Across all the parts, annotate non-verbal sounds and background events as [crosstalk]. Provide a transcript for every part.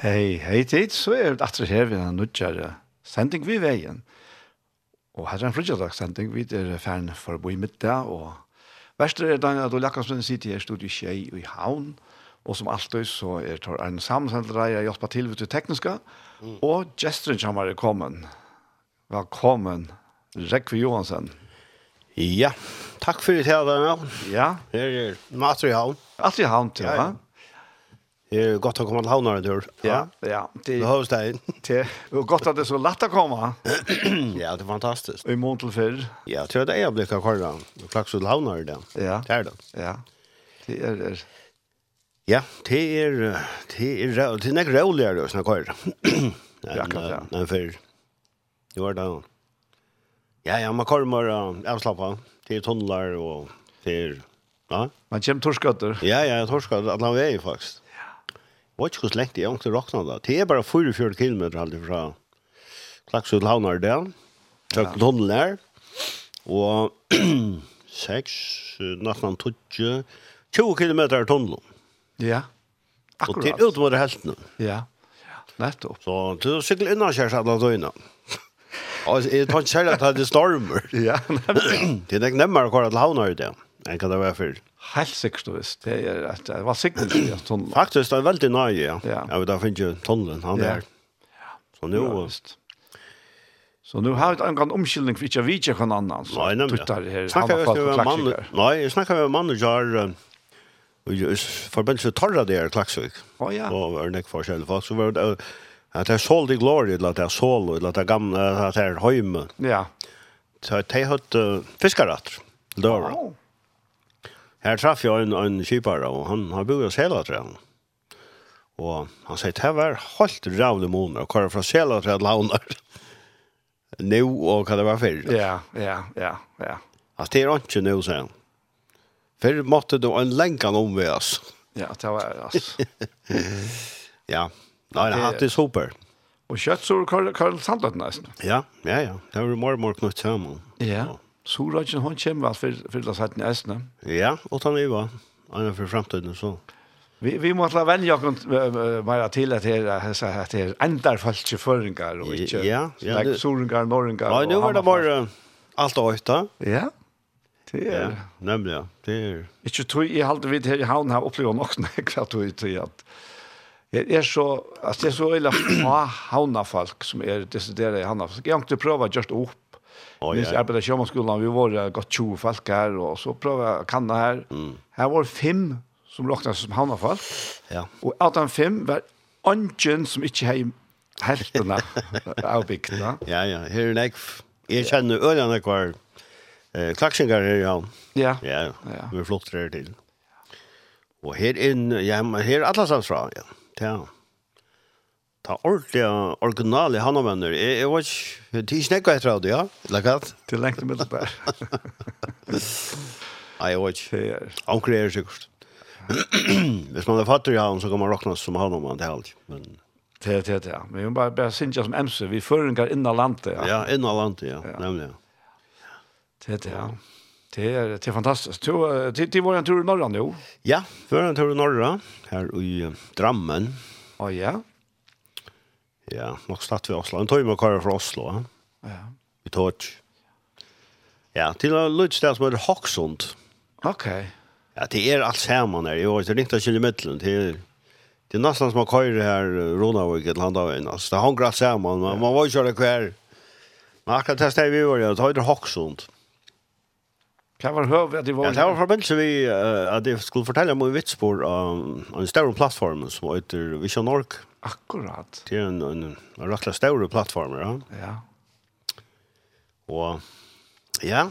Hei, hei tid, så er det atre her vi har nødgjere sending vi veien. Og her er en frugjeldagssending, vi er fern for å bo i middag, og verste er den at Ole Jakobsen sitter her i studiet Kjei i Havn, og som alltid så er tar en sammensendere jeg hjelper til ved det tekniske, og gesteren som er kommet. Velkommen, Rekve Johansen. Ja, takk for det her, Daniel. Ja. Her er Matre i Havn. Matre i Havn, ja. ja är gott att komma till havnar dör. Ja, ja. Det har stått. Det er gott att det er så lätt att komma. ja, det er fantastiskt. I mån til før. Ja, tror det är blickar kvar Och Flax till havnar där. Ja. Det er det. Ja. Det er det. [clears throat] Ja, det er det er det er något roligare å snakke kvar. Ja, ja. Men før, Det var då. Ja, ja, man kommer avslappa til tunnlar og til... Ja. Man kommer torskatter. Ja, ja, torskatter. Alla vägen faktiskt vet ikke hvordan lengt jeg er egentlig råkna da. Det er bare 44 kilometer alltid fra Klaksud Havnar der, til Tunnel der, og 6, nesten 20, 20 kilometer Tunnel. Ja, akkurat. Og til ut mot helten. Ja, ja. nettopp. Så du sykler innanskjærs alle døgnet. Og jeg tar ikke særlig at det er stormer. ja, Det er ikke nemmere å kåre til Havnar der. enn hva det var før. Helt sikkert du visst. Det er at det var sikkert i tunnelen. Faktisk, det er veldig nøye, ja. ja. Jeg vet, da finner jeg tunnelen, han er. Ja. Så nå... Ja, visst. Så nu har vi en gang omkyldning for ikke å vite hva annan. Nei, nemlig. Tuttar her, snakker vi med mann, nei, jeg snakker med mann og gjør forbindelse torra det er Klaksvik. Å oh, ja. Og er nek forskjellig folk. Så var det at det er sol de glory, eller at det er sol, eller at det er gamle, at det er høyme. Ja. Så de har hatt uh, fiskeratter. Døra. Oh. Her traff jeg en, en kipare og han har byggt oss hela träden. Og han sier, det var helt rävlig månader och kvar fra hela träden launar. [laughs] Nå, og hva det var før? Ja, ja, ja, ja. Alltså det er ikke nå, sier han. Før måtte du en länkan om vi oss. [laughs] Ja, det var alltså. [laughs] ja, Nei, det er hatt det super. Og kjøtt så Karl Sandlund nesten. Ja, ja, ja. Det var mer knut samman. Ja. Och, Soragen, hon kommer vel for, for det satt næstene. Ja, og ta med hva. er for fremtiden, så. Vi, vi må la vennja oss bare til at det er, at det er enda falske føringer, og ikke ja, ja, like, soringar, norringar. Nei, nå var det bare alt og øyta. Ja, det er... Ja, nemlig, ja. Det er... Ikke tog, jeg halte vidt her i havn her opplevd nok, hva tog jeg til at Jeg er så, altså det er så øyla fra [clears throat] havnafolk som er desideret i havnafolk. Jeg har ikke prøvd å gjøre det opp Oh, ja. Vi arbetade i sjömansskolan, vi var godt 20 folk her, og så prøvde jeg å kanna her. Mm. Her var fem som räknas som havna folk. Ja. Og av de fem var ungen som ikke hei heltene av [laughs] bygdene. ja, ja, Her er det. Jeg kjenner ølene kvar. Eh, klaksingar her, ja. Ja. Ja, ja. Vi flottar her til. Og her inn, ja, her er alla samsfra, ja. Ja ta ordentliga originale hanovenner. Jeg, jeg var ikke, det er ikke nekka etter av det, ja? Eller Lekkat? Til lengt i [laughs] det. Nei, jeg var ikke. Anker er sikkert. Hvis man er fattig i han, så kan man råkna som hanovenn til alt. Men... Det, det, det, ja. Men vi må bare, bare synes som MC, vi føringar innan landet, ja. Ja, innan landet, ja. ja. Nemlig, ja. Det, er det, ja. Det er, det er fantastisk. Du, det, det var en tur i Norra nå. Ja, før en tur i Norra, her i Drammen. Å, oh, ja. Ja, nok slatt vi Oslo. En tog med kvar fra Oslo. Ja. Ja. Vi tog. Ja, til en lødsted som heter Hoksund. Ok. Ja, det er alt sammen her. Jo, det er ikke til midtelen. Det er Det er nesten som man kör här Ronavik ett land av en. Alltså det har en sammen, samman. Man, man var ju köra kvar. Men akkurat det stäv vi var ja. Det heter ju det Hva var hör at det var Ja, det var forbindelse vi uh, att det skulle fortelle om en vitspår av en større plattform som heter Vision Org. Akkurat. Det er en en, en rettelig større plattform, ja. Ja. Og ja.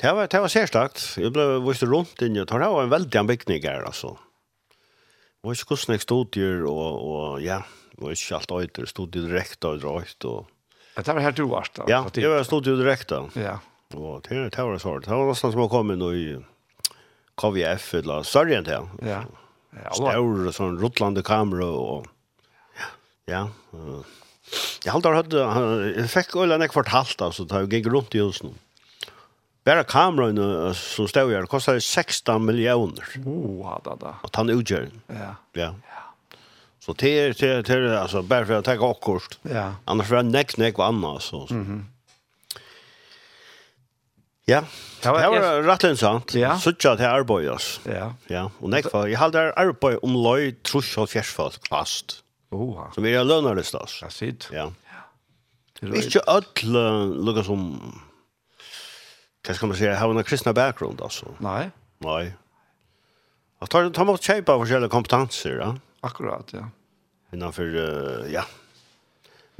Det var det var særstakt. Jeg ble vist rundt inn, og det var en väldigt anbyggning här alltså. Och så kostnad studier og, og ja, det var ikke alt øyter. studier direkt och og och Det var helt uvart, da. Ja, det var studier direkt. Ja. Og det, det var svårt. Det var nesten som å komme inn i KVF eller større enn det. Ja. ja Stor sån rutlande kamera och ja. ja. Jag har hört jag fick ölla när kvartalt alltså da jag gikk rundt i husen. Bara kameran som stod her, kostet 16 miljoner. Oh, da da. Och han utgjør. Ja. Ja. Så det är det är alltså bara för att ta kort. Ja. Annars var det näck näck och annet, så. Mhm. Mm Ja. Det var det var rett og slett. Ja. Sucha till Arboyos. Ja. Ja, Og nästa jeg hadde håller Arboy om løy, trus og fjersfolk, fast. Oha. Så vi är lönar det. Ja, sitt. Ja. Ikke alle lukar som hva skal man si, har en kristna bakgrund alltså. Nei. Nei. Og tar tar mot kjøpe av olika kompetenser, ja. Akkurat, ja. Innanför ja,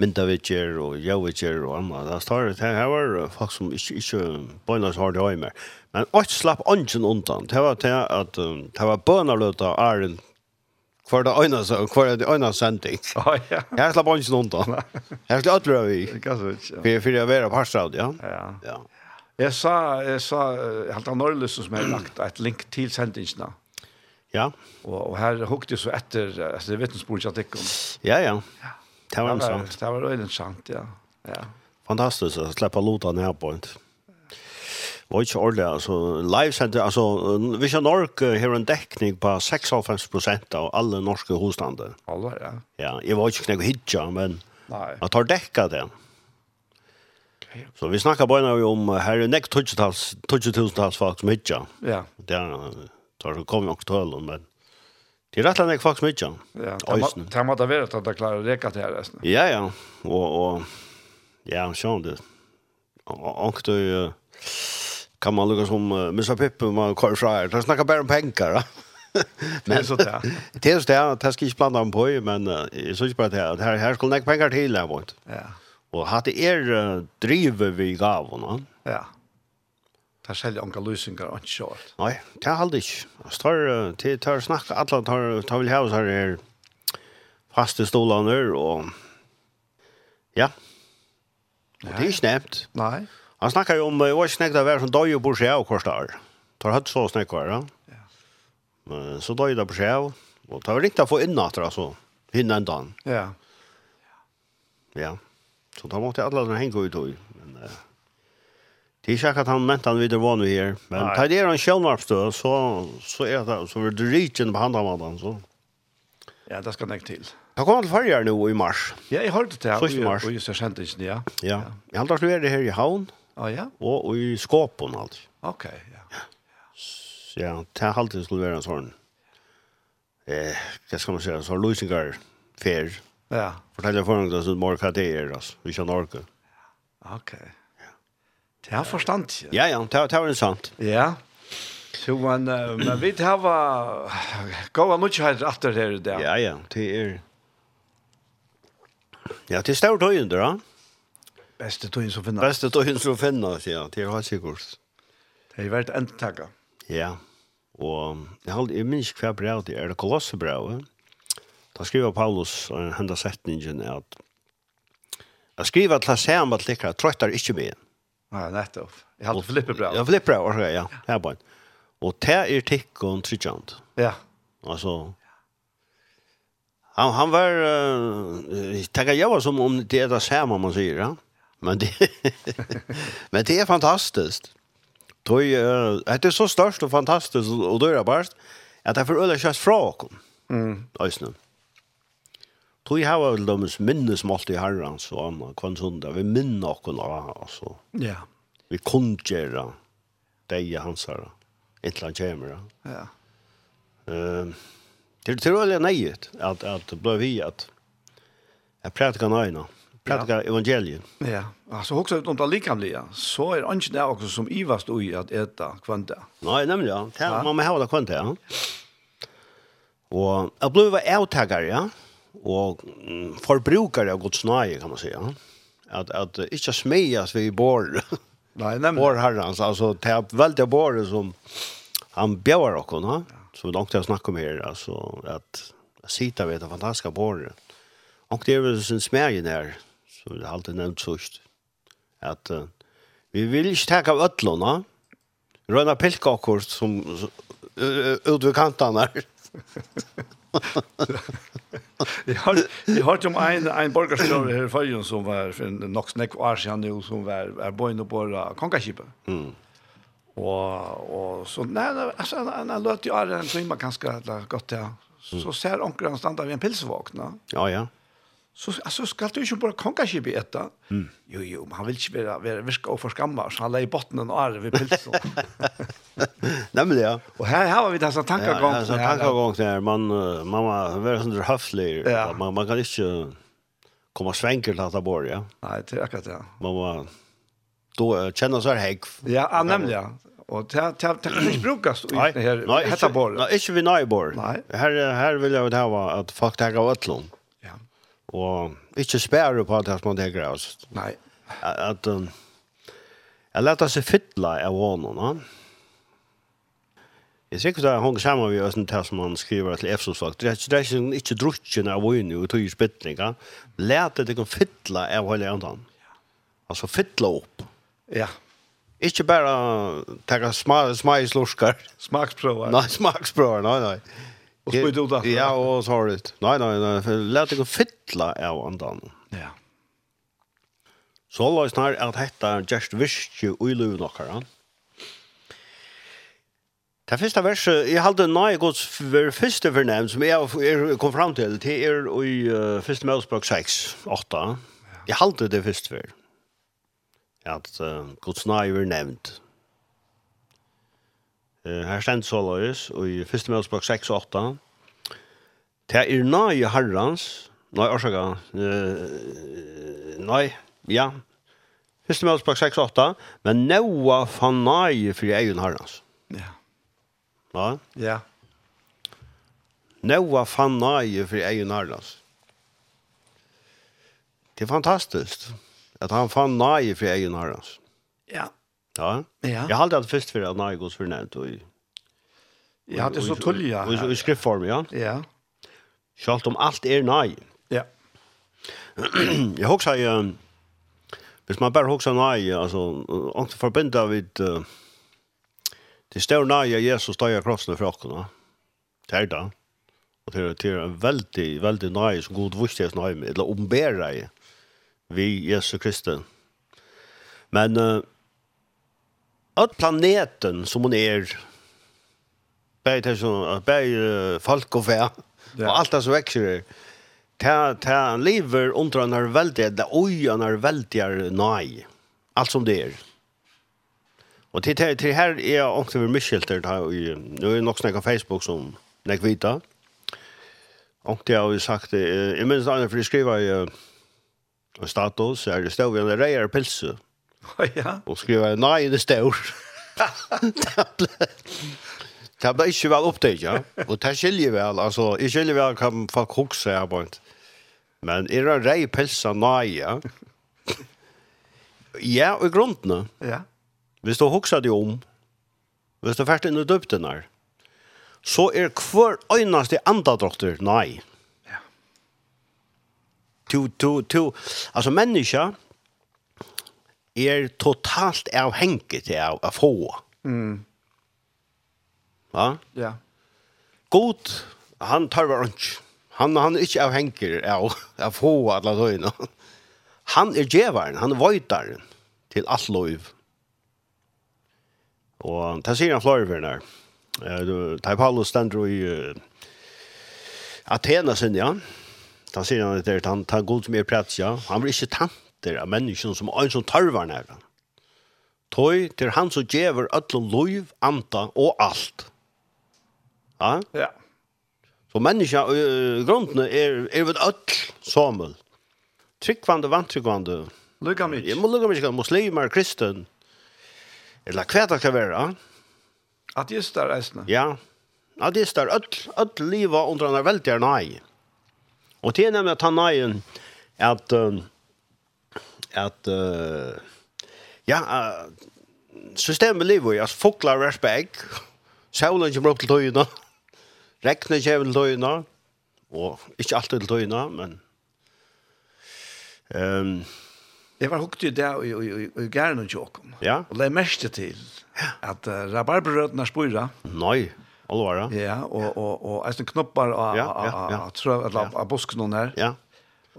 myndavitjer og jøvitjer og annet. Det står det her var folk som ikke, ikke bønner så hardt høy mer. Men alt slapp ånden undan. Det var til at um, det var bønnerløta æren hver det øyne, hver det øyne sending. Oh, ja. Jeg slapp ånden undan. Jeg slapp alt røy. For, for jeg var på Harstad, ja. Ja. ja. Jeg sa, jeg sa, jeg halte av Norrlysen som har lagt et link til sendingsene. Ja. Og, og her hukte jeg så etter, etter vittnesbordet jeg tikk om. Ja, ja. Ja. Det var intressant. Det var väldigt intressant, ja. ja. Fantastiskt att släppa låta ner på inte. Var inte ordentligt, alltså livesända, alltså Vision Nork har en däckning på 6,5% av alla norska husstande. Allvar, ja. Ja, jag var inte knäck hitcha, men Nej. jag tar däcka det. Så vi snackar bara om här är näck 20 000 folk som hitcha. Ja. Det är, tar så kommer jag också till men Det rätt länge folk smutja. Ja. Det måtte være at det klarar räcka till här resten. Ja ja. Og, og ja, sånn det. Og det kan man lukka som uh, Mr. Pippe man kör fra her. Det snackar bara om pengar. men så det. Det er så där, det skal ikke blanda om på, men uh, jeg synes bare det at her, her skulle nek pengar til, jeg vart. Ja. hatt det er uh, drive vi gav honom. Ja tar selv onka løsninger og ikke kjørt. Nei, det er aldri ikke. Jeg tar, til tar snakke, alle tar, tar vel hevs her her faste stolene og ja. Og det er ikke nevnt. Nei. Han snakker jo om, jeg var ikke snakket av hver som døg og bor seg av hver dag. Tar hatt så snakket hver, ja. Men så døg det på seg av, og tar riktig å få inn at det, altså, hinne en dag. Ja. Ja. Så da måtte jeg alle henge ut og, men... Uh, Det är säkert att han mentan vidare var nu här. Men tar det en självmarpstö så, så är det så är det ryken på handen. Så. Ja, det ska näkt till. Jag kommer till färger nu i mars. Ja, jag hörde det. Först i mars. Och just jag kände inte, ja. Ja. Jag har alltid varit här i havn. Ja, ja. Och i skåpen allt. Okej, ja. Så ja, det har alltid skulle vara en sån. Eh, vad ska man säga? Så lösningar fair. Ja. Fortälla för några så mer kvarter alltså. Vi kör Norge. Okej. Okay. Det er forstand. Ja, ja, det har det sant. Ja. Så man, men vi har gått mye her etter her i dag. Ja, ja, det er... Ja, det er stort høyende, da. Beste tøyen som finner. Beste tøyen som finnes, ja, det er helt sikkert. Det er vært endtaket. Ja, og jeg, har jeg minns hver brev det er det kolossebrevet. Da skriver Paulus henda setningen at Jeg skriver til å se om at liker trøttar ikke med henne Ja, nettopp. Jeg hadde flippebra. Ja, flippebra, ok, ja. Her på en. Og det er tikkun tryggjant. Ja. Altså, han, han var, uh, tenker jeg var som om det er det samme man sier, ja. Men det, [laughs] men det er fantastiskt. Tog, uh, det är så størst og fantastiskt og, då är det at jeg får øde kjøst fra åkken. Mm. Øystein. Tui hava vel dømes minnesmålt i herrens og anna, kvann sunda, vi minna okkon av, altså. Ja. Vi kundgjera deg hans her, inntil han kommer. Ja. Uh, det er trolig nøyet at, at ble vi at jeg prætika nøyna, prætika evangeliet. Ja, altså ut om det likamlige, så er ikke det også som ivast ui at eta kvante. Nei, nemlig, ja. Man må hava det kvante, ja. Og jeg ble avtakar, ja. Ja og forbrukare av Guds nøye, kan man säga. Att att inte smejas vi bor. [laughs] Nej, nämligen. Bor herrens. Altså, det er veldig bor som han bjöar och som Så långt jag snackar om her. alltså att sitta vet att fantastiska bor. Och det är vel sin smärgen där så det har alltid nevnt såst. Att uh, vi vill ikke ta av öllorna. pilka pilkakor som uh, ut vid kantarna. [laughs] jag har jag har om en en borgarstjärna här förrjun som var för något snack år sedan nu som var är boende på konkaskipen. Mm. Och och så nej alltså han han låter ju alla en timme ganska gott ja. Så ser onkeln stanna vid en pilsvakna. Ja ja så alltså ska du ju bara konka sig i detta. Mm. Jo jo, men han vill inte vara vara viska och förskamma så han lägger botten och är vid pilsen. [laughs] Nej men ja. Och här här har vi dessa tankar gång ja, så tankar gång där man man var väldigt under höflig ja. man man kan inte komma svänker till att bort, Ja? Nej, det är akkurat det. Man var då känner så här hägg. Ja, nämligen. Ja och ta ta ta kan brukas ut här hetta bor. Nej, inte vi nej bor. Här här vill jag det här var att fuck tagga ötlon. Og ikke spære på at man det greier. Nei. At, um, jeg lette seg fytla av hånden, ja. Jeg ikke at hun kommer vi østen til som han skriver til Efsos folk. Det er ikke, ikke drukken av vøyne og tog spytlinga. det deg fytla av hele enden. Altså fytla opp. Ja. Ikke bare ta små små slurskar. Smaksprøver. Nei, smaksprøver. Nei, nei. Och spyr du det? Ja, och så har du det. Nej, nej, nej. För lät dig fylla av andan. Ja. Så lås när att hetta just wish you i lov nokkara. Det første verset, jeg halte nøye gods for første fornem, som jeg, kom fram til, det er i uh, første Møsbrok 6, 8. Jeg halte det første for. At uh, gods nøye var nevnt. Eh, her stendt så løys, og i første Mjølsbok 6 og 8. Det er nøye herrens, nei, årsaka, eh, nei, ja, første Mjølsbok 6 og 8, men nøye fan nøye for egen herrens. Ja. Ja? Ja. Nøye fan nøye for egen herrens. Det er fantastisk at han fann nøye for egen herrens. Ja. Ja Ja. ja. Jag hade alltid först för att när jag går för nämnt och Jag hade så tulja. Og i skriftform, ja. Ja. Sjalt om alt er nej. Ja. jag huxar ju Hvis man bare husker nei, altså, ångte forbindet vid uh, det større nei av Jesus døg av krossene fra åkene. Det er det. Og det er, det er en veldig, veldig nei som god vurstes nei med, eller ombærer vi Jesus Kristi. Men uh, att planeten som hon är bäj som bäj folk och vär och allt det som växer ta ta lever under när väldigt där oj när väldigt nej allt som det är Och till till, till här är jag också över Michelter där i nu är nog snacka Facebook som näck vita. Och det har ju sagt jag minns när jag skriver i status är det står vi en rejäl pilse [laughs] ja. Og skriva, nei, det står. [laughs] det ble, ikke vel opptatt, ja. Og det skiljer vel, altså, jeg skiljer vel hva folk hukse her, bare. Men er det rei pelsa nei, ja? Ja, og i grunden, Ja. Hvis du hukser det om, hvis du fært inn i døpten her, så er hver øyneste andadrotter nei. Ja. To, to, to, altså mennesker, er totalt avhengig av å få. Mm. Ja? Ja. God, han tar var ikke. Han, han er ikke avhengig av å få alle døgnet. Han er djevaren, han er vøytaren til alt lov. Og det sier han fløyveren her. Det er Paulus stender i Athena sin, ja. Det sier han at det er han, han god som er præts, ja. Han blir ikke tant skatter av menneskene som er en som tarver næra. Tøy til han som gjever ötlun loiv, anta og alt. Ja? Ja. Så menneska, uh, grunden er, er ved öll samul. Tryggvande, vantryggvande. Lugga mig. Jeg må lugga mig, muslimer, kristen. Eller hva det kan være. At just der eisne. Ja. Ateister, öll, öll liva under han er veldig nei. Og det er nemlig at han nei at um, at uh, ja, uh, systemet lever i, altså folk lar respekt, sjævlen kommer opp til tøyene, [laughs] regnet kommer til tøyene, og ikke alltid til tøyene, men um, Jeg var hukt i det og, i, i, i Gæren og Tjåkon. Ja. Og det mest til at uh, rabarberøtene spyrer. Nei, Alvara. Ja, og, og, og, og, og knoppar av, ja, ja, ja. av, av, av, av, av busken og, Ja, ja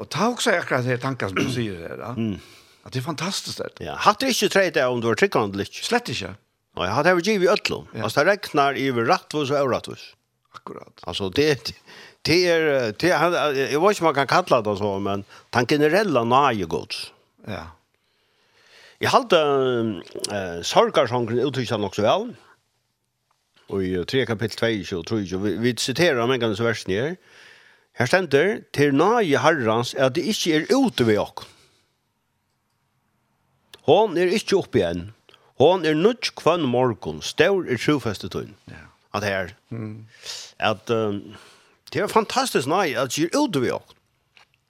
Og ta også akkurat det tankar som du säger där. Mm. At det er fantastisk, det. Ja, hade ikke trejt det om du var tryckhandligt. Slett ikke. Nei, jag hade över givet öllum. Ja. Altså, det räknar i rättvus og orättvus. Akkurat. Alltså det det är det jag vet inte man kan kalla det så men tanken är nage gods. Ja. Jag hade eh sorgarsången uttryckt också väl. Och i 3 kapitel 2 så tror jag vi, vi citerar mängden så vers ner. Her stender, til nage herrans er at det ikke er ute ved oss. Hon er ikke oppe igjen. Hon er nødt kvann morgen. Staur er trofestetøyen. Ja. At her. Mm. At um, det er fantastisk nei at det er ute ved oss.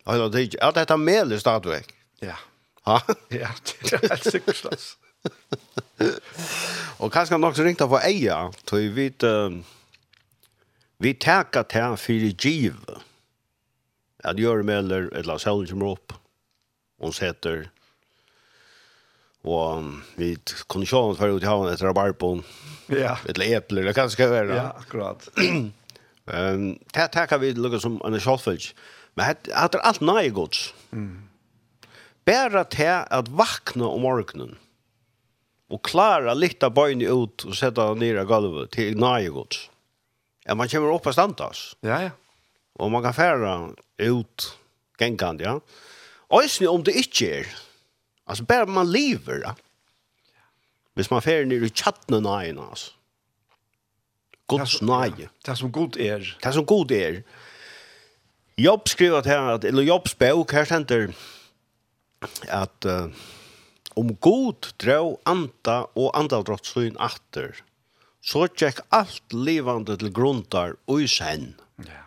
At det er dette meler stadigvæk. Ja. Ha? ja, det er helt sikkert. Og kanskje nok så ringte for eia, tog vi vet... Um, vi tackar till för givet att göra med eller ett la solen kommer upp og sätter och vi kunne se oss i ha etter rabarbo ja. Eller epler, det kan skal være. ja akkurat [clears throat] ehm ta ta kan vi lukka som en sjalfels men hat er allt nej gods. Mm. Bara ta att vakna om morgonen och klara lite böjn ut och sätta nere i golvet till nej gott Ja, man kommer upp og standas. Ja, ja. Og man kan færa ut gengand, ja. Øysni om det ikkje er. Altså, bare man lever, ja. Hvis man færa ned i tjattne nøyen, altså. Guds nøye. Det som god er. Det som god er. Jobb skriver her, at, eller Jobbs bøk, her stender at uh, om god drå anta og andaldrott søyn atter, så tjekk alt livande til grundar og i senn. Ja.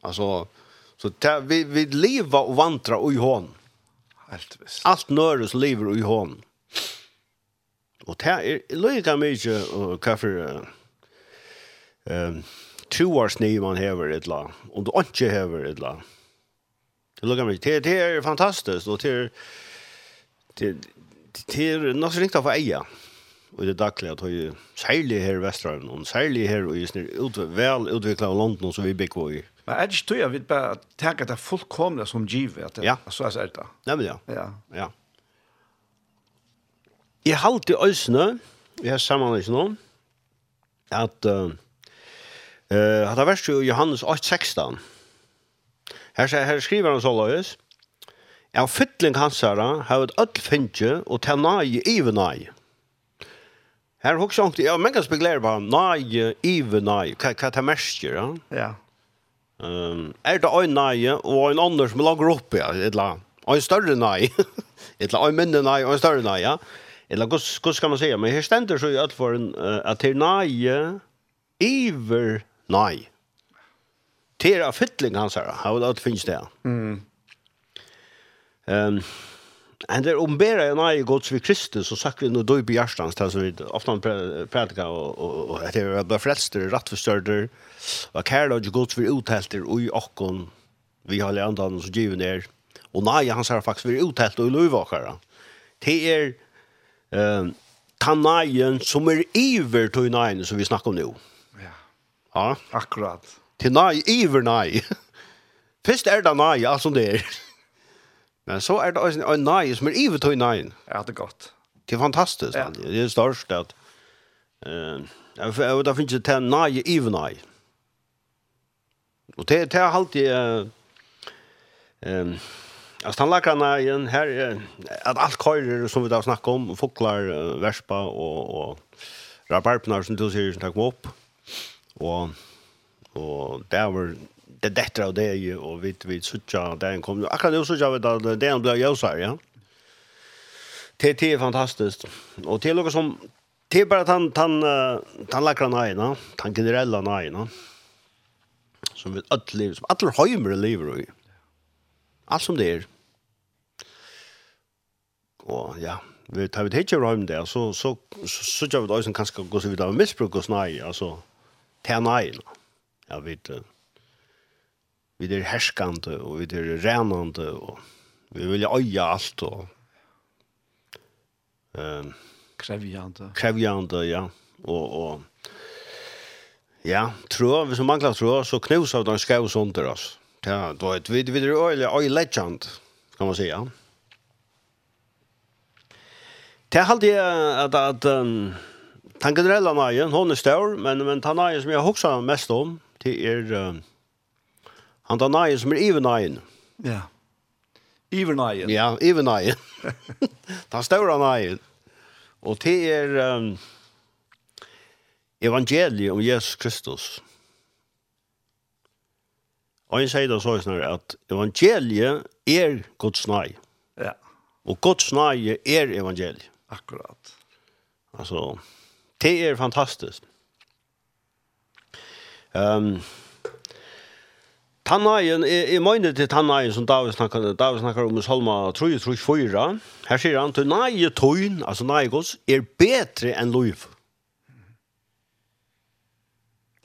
Alltså så ta, vi vi lever och vantra i hon. Helt visst. Allt nördes lever i hon. Och det er lika mycket och kaffe ehm troarsni man häver ett la och då inte häver ett la. Det lukar mig. Det det är fantastiskt och det det det är något riktigt av eia. Og det dagliga at ju særlig her i Västerhavn og særlig her och just nu vel utviklet av London som vi bygger i Men er det ikke tøy, jeg vil bare tenke at det er fullkomne som givet, at det, ja. så er det. Nei, men ja. Ja. ja. Jeg halte øsene, vi har sammen sammenlignet noen, at uh, uh, det verste jo Johannes 8,16. Her, her skriver han så løs, «Jeg har fytling hans her, har et ødel finne, og til nage, ive nage. Her har også sagt, jeg har mange spekulerer på nage, ive nage, hva, hva det merker, ja? Ja. Um, er det en nøye og en annen som lager opp, ja, et eller annet. Og en større nøye. et eller annet, en mindre nøye og en større nøye, ja. Eller hva skal man si, Men her stender så i alle fall uh, at det er nøye, iver nøye. Til av fytling hans her, har det finnes det. Mm. Um, And der om bära en aj gods vi Kristus så sagt vi no då i bjärstans där så vi ofta predika och och att det var bara frälster rätt förstörder och kärle och gods vi uthälter och i okkon vi har lärt oss så given är och nei han sa faktiskt vi uthält och lovvakar. Det är ehm tanaien som är iver till naien som vi snackar om nu. Ja. Ja, akkurat. Till nei iver nei [laughs] Först är det nej som det är. Men så er det også en nei som er ivet og nei. Ja, det er godt. Det er fantastisk. Ja. Det er størst at eh uh, da finnes det en nei i nei. Og det, det er alltid eh Alltså tandläkarna igen här att allt körer som vi då snackar om fåglar, verspa och och rabarberna som du ser som tar upp. Och och där var det detta och det är ju och vi vi söker där en kommer. Akkurat nu så jag vet där det blir jag så här, ja. TT är fantastiskt. Och till något som till bara att han han han lackar nej, Han generella nej, va. Som vi alla liv som alla höjmer lever i. Allt som det är. Och ja, vi tar vi hittar rum där så så så gör vi då sen kanske gå så vidare med missbruk och snaj alltså tärnaj. Ja, vet du vi er herskande, og vi er renande, og vi vil øye alt, og um, krevjande. Krevjande, ja. Og, og ja, trå, hvis man mangler trå, så knus av den skau sunder oss. Ja, då vet vi, vi er øye, øye legend, kan man säga. Det hade jag att att um, tanken drälla najen, hon är stor, men men tanajen som jag huxar mest om, det er um, Han tar nøyen som er even nøyen. Ja. Iver nøyen. Ja, even nøyen. [laughs] [laughs] Ta større nøyen. Og det er um, evangeliet om Jesus Kristus. Og han sier det så snart at evangeliet er Guds nøy. Ja. Og Guds nøy er evangeliet. Akkurat. Altså, det er fantastisk. Um, Tannaien, jeg, jeg mener til Tannaien som David snakker, David snakker om i Salma 3, 3, 4. Her sier han, til nei tøyn, altså nei gods, er betre enn loiv.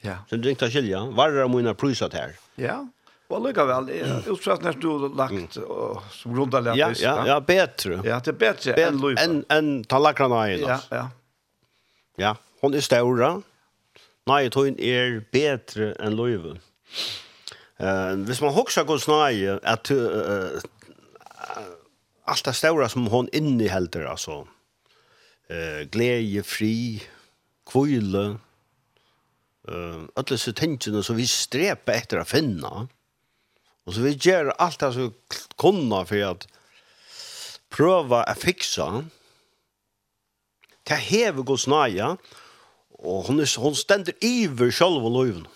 Ja. Så du tenkte skilja, varra mine prysat her. Ja, og lykkevel, utsatt når du har lagt og som grundarlig ja, ja, ja, betre. Ja, det er betre enn loiv. Enn en, tallakra talakra Ja, ja. Ja, hon er ståra. Nei tøyn er betre enn loiv. Ja. Eh, hvis man huxar god snaj att uh, allt det stora som hon innehåller alltså eh glädje fri kvile eh alla så tingene som vi strepa efter att finna och så vi gör allt det som kunna för att pröva att fixa det hever gått snaja og hon, hon stender iver sjálf og løyvene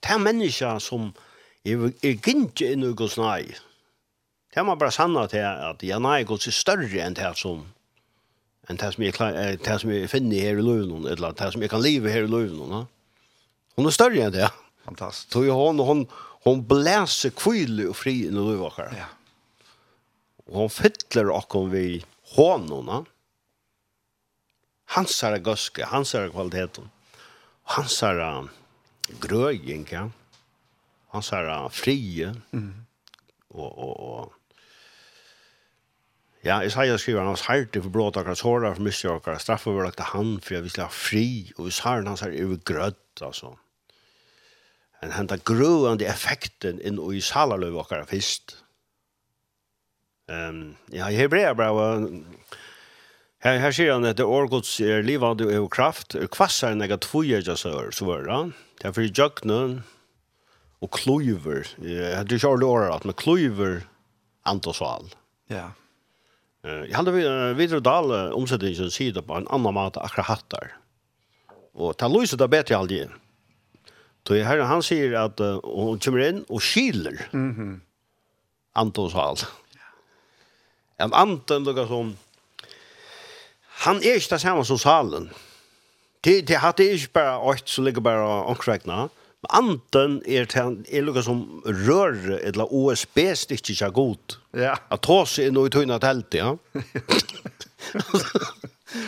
det er menneska som er, er gynte inn i Guds nei. Det er man bare sanna til at ja nei Guds er større enn det som enn det som jeg, det som jeg finner her i løven, eller det som jeg kan leve her i løven. Ja. Hon er større enn det. Fantastisk. Så hon, hon, hon blæser kvile og fri inn i løven. Ja. Og hon fytler okkom vi hånona. Hans er gøske, hans er kvaliteten. Hans er kvaliteten grøying, ja. Han så frie. Mm. Och och och Ja, Isaiah skriver hans hjerte for blåt akkurat såra for mye akkurat straff og lagt han for jeg vil ha fri og han hans her er grøtt altså en henta grøande effekten inn i salaløv akkurat først. um, Ja, i Hebrea bra var Her, her sier han at det årgods er livande og kraft, kvassar några tvåjäger så så var det. Därför i og och kluver. det er ju hört at, med kluver antosval. Ja. Eh, jag hade vidare dal omsättning som sida på en annan mat akkurat hattar. Och ta Louise där bättre aldrig. Då är här han säger att hon kommer in och skiler. Mhm. Mm antosal. Ja. En anten lukar som han er ikke det samme som salen. Det, det er ikke bare åkt som ligger bare omkrekna. Men anden er, til, er noe som rør eller OSB-stikk ikke er god. Ja. At ta seg inn i tøyna telt, ja. [laughs]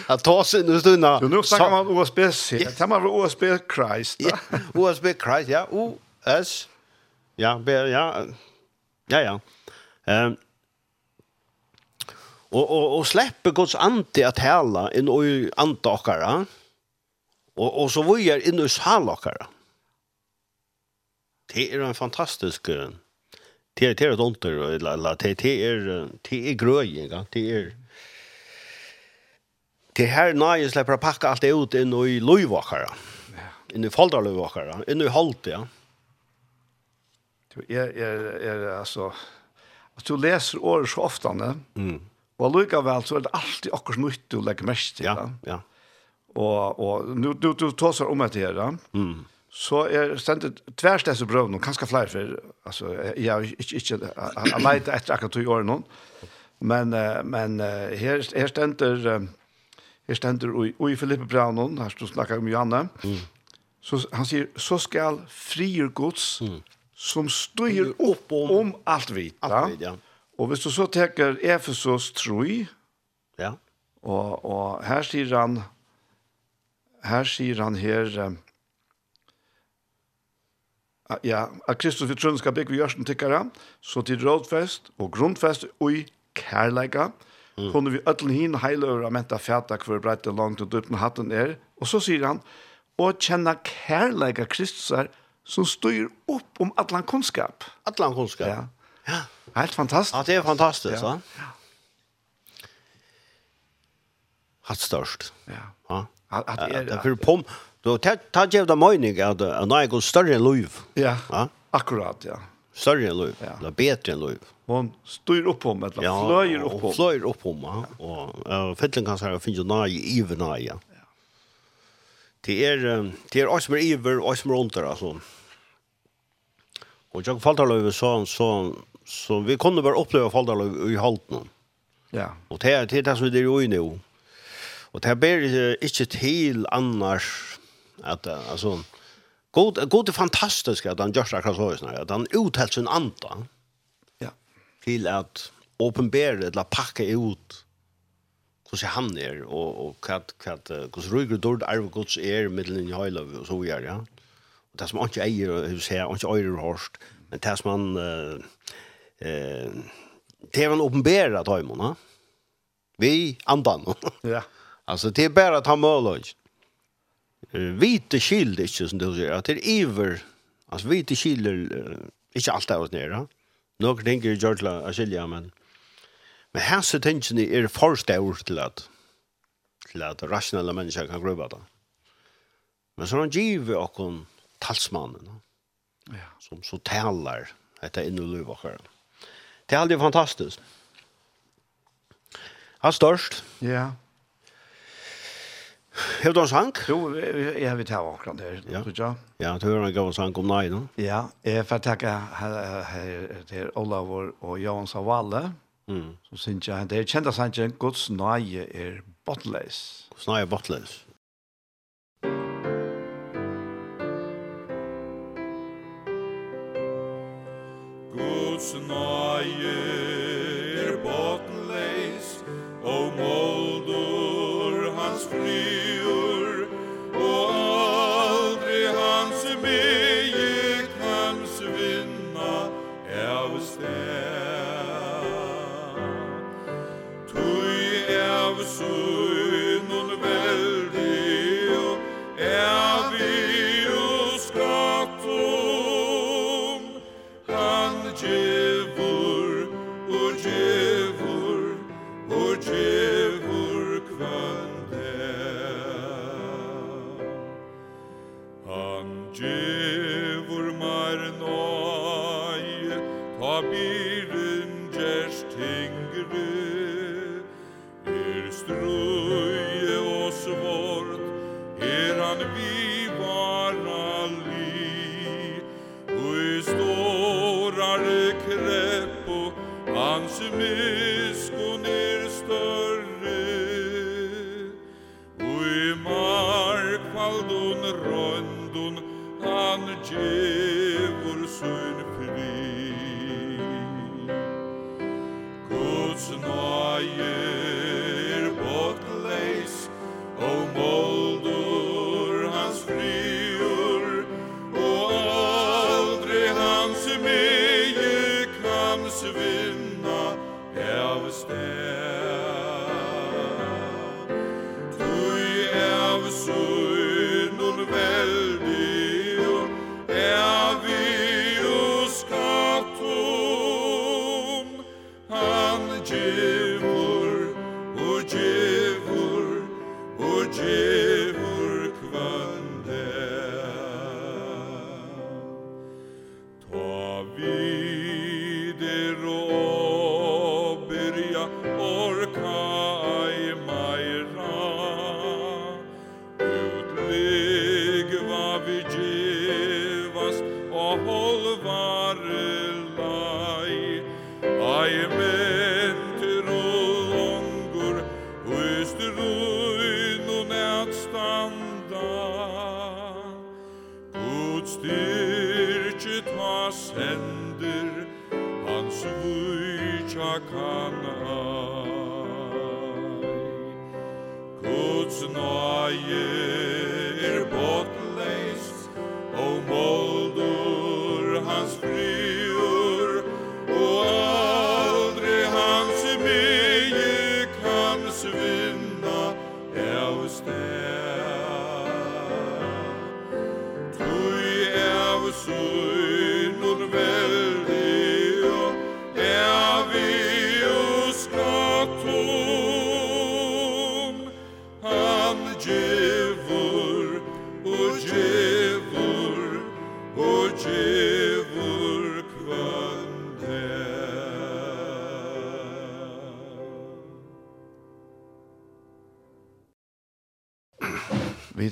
Att ta sig nu stunna. Jo, nu snackar man OSB. Det här man OSB Christ. Ja, OSB Christ, ja. O S. Ja, B, ja. Ja, ja. Ehm Og, og, og släpper Guds ande att hälla inn i ande okkara. Och, och så vi er inn i sal okkara. Det är en fantastisk det är det är ont eller det det är det är gröjiga det är det här nöje släpper packa allt ut inn i løyvåkere. Ja. I folderløyvåkere. Inn i holdt, ja. Du är är är alltså At du läser år så ofta, ne? Mm Og likevel så er det alltid akkurat nytt du legger mest til. Ja, ja. Og, og nu, du, du tåser om etter her, da. Mm. Så er stendet tvers disse brøvene, kanskje flere, for altså, jeg har ikke, ikke jeg leite etter akkurat to år nå. Men, men her, her stender her stender i, i Filippe Brøvene, her stod snakket om Johanne, mm. så han sier, så skal frier gods mm. som styr opp om, om alt vidt. Alt vidt, ja. Og hvis du så teker Efesos 3, ja. og, og her sier han, her sier han her, um, ja, at Kristus vi trønne skal bygge vi gjørsten tikkere, så til rådfest og grunnfest og i kærleika, mm. kunne vi øtlen hin heile over og menta fjata hver breit og langt og dypten hatten er, og så sier han, og kjenne kærleika Kristus er, som styr opp om atlan kunnskap. Atlan kunnskap. Ja. Ja. Helt fantastisk. Ja, det er fantastisk, Ja. ja. Hatt størst. Ja. Ja. Att det er för pom då tar jag det mening att när jag går større enn liv. Ja. Ja. Akkurat, ja. Större än Louis. Det är bedre enn liv. Hon styr upp om eller ja, flöjer upp om. Fløyer opp om, ja. Og uh, fettelen kan säga jo nøye, nej even nej. Ja. Det er, um, det är också mer iver och som runt alltså. Och jag fattar Louis så så så vi kunde bara uppleva Faldal i Halten. Ja. Och det är det som det är ju nu. Och det ber inte till annars att alltså god god är fantastiskt att han görs akkurat så här att han uthälls sin anda. Ja. Till att uppenbara eller packa ut hur han ner och och kat kat hur rygger dård arv Guds är mittlen i Highlove och så gör ja. Och det som inte äger hus ser han inte äger horst men det som man eh, det var en uppenbara tajmona. Vi andan. [laughs] Ja. Alltså det är bara att ha möjlighet. Vite skild inte som du säger. Att det är iver. Alltså vite skild är inte allt av oss nere. Några tänker ju gjort att skilja, men men här så tänker ni är första ord till att till att rationella människor kan grubba det. Men så har han givet och talsmannen. Ja. Som så talar detta in i livet. Ja Det är alltid fantastiskt. Han störst. Ja. Hur då sang? Jo, jeg vil ta också det. Ja, ja. Ja, det hör en gång sang om nei, då. Ja, jeg får tacka till Olavor och Johan Savalle. Mm. Så syns jag det kända sank Guds nej är bottless. Guds nej är bottless. Herre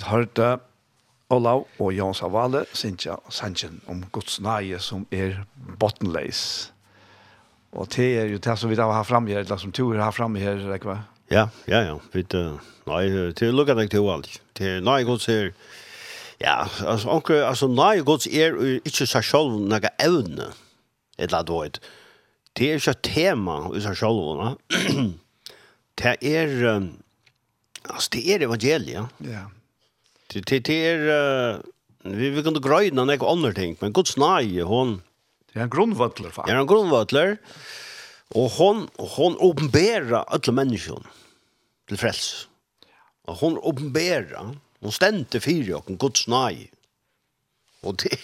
vid hørte Olav og Jan Savale Sintja Sanchen om Guds nage som er bottenleis. Og det er jo det som vi da har fram her, eller som du har fram her, Rekva. Ja, ja, ja. Vi, uh, nei, det er lukket deg til alt. Det er nøye Guds her. Ja, altså, onker, altså nøye Guds er ikke seg selv noe evne, et eller annet. Det er ikke et tema i seg selv. Det er, Um, altså, det er evangeliet. Ja, Det det är vi vi kunde gröna några andra ting, men Guds nej, hon det är en grunnvattler, fan. Det en grunnvattler. Och hon hon åpenberer alla människor till frels. Og hon åpenberer, hon stendte fyrir okken, Guds nei. Og det,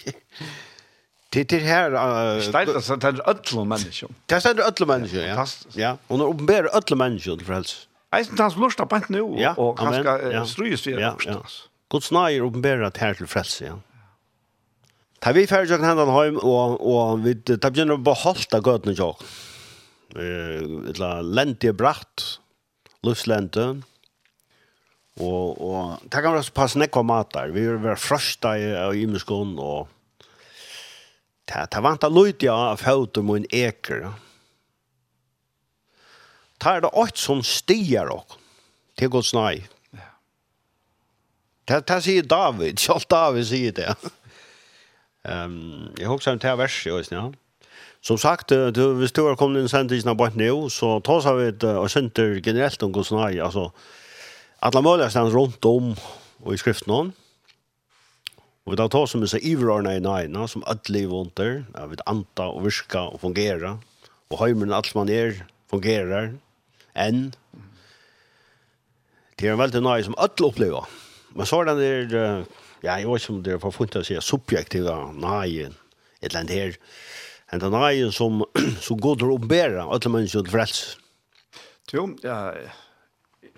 det er her... Uh, Steilig, det er ødlo menneskjum. Det er alle menneskjum, ja. ja. Hon åpenberer alle ødlo menneskjum til frelse. Eisen tans lursta bant nu, ja, og kanska strøyes vi lursta. Ja, ja. Guds nøye åpenbærer at her til frelse, ja. Ta vi ferdig jøkken hendene hjem, og, og vi ta begynner å beholde gøtene jøkken. Uh, lente er bratt, luftslente, og, og det kan være pass nekva matar. Vi vil være frøsta i, i imenskån, og det, det vant av løyde av føtter mot en eker. Ja. Det er det åkt som stiger og til Guds nøye. Det det sier David, [laughs] selv David sier det. Ehm, jag hoppas att det är värst just ja. Som sagt, du hvis du har kommit in sent i sina bort nu, så tar så vi och synter generellt om Guds nej, alltså alla möjliga stans runt om och i skriften hon. Och vi tar som dessa ivrarna i nejna, som ödlig under, jag vet anta och virka och fungera. Och hajmen allt man är fungerar än. Det är en väldigt nej som ödlig upplever. Mm Men så er den der, ja, jeg vet ikke om det er forfunnet å si subjektiva neien, et eller annet her, en den neien som, [clears throat] som går til å ombære alle mennesker til frels. Jo, ja,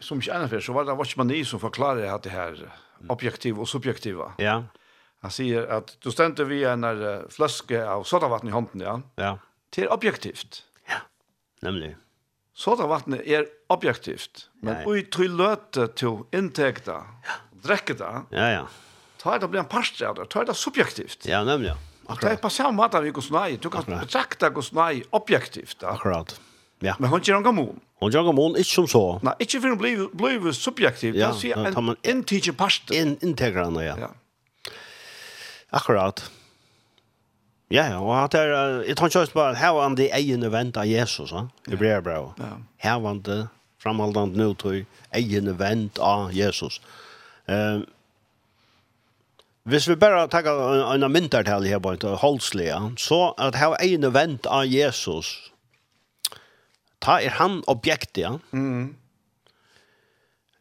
som ikke ennå før, så var det Watchmani som forklarer at det her objektiva og subjektiva. Ja. Han sier at du stendte vi en fløske av sodavatten i hånden, ja. Ja. Det er objektivt. Ja, nemlig. Sodavatten er objektivt, men ui tøyløte til inntekta. Ja drekker det, ja, ja. Ta er det blir en parst av det, Ta er det subjektivt. Ja, nemlig, ja. Akkurat. Det er på samme måte vi går nei. Du kan Akkurat. betrakta går nei objektivt. Da. Akkurat. Ja. Men hun gjør en gammon. Hun gjør en gammon, ikke som så. Nei, ikke for hun blir, blir subjektiv. Ja, det er en inntidgjent parst. In, integrerende, ja. ja. Akkurat. Ja, ja, og at er, jeg tar ikke bare, her var han de egene vent av Jesus, ja? i brevet. Ja. Her var han det, framholdende nå til egene vent av Jesus. Ja Ehm Hvis vi bare tar en, en myndertall her på en holdslige, så at her en event av Jesus, ta er han objektet, ja. Mm.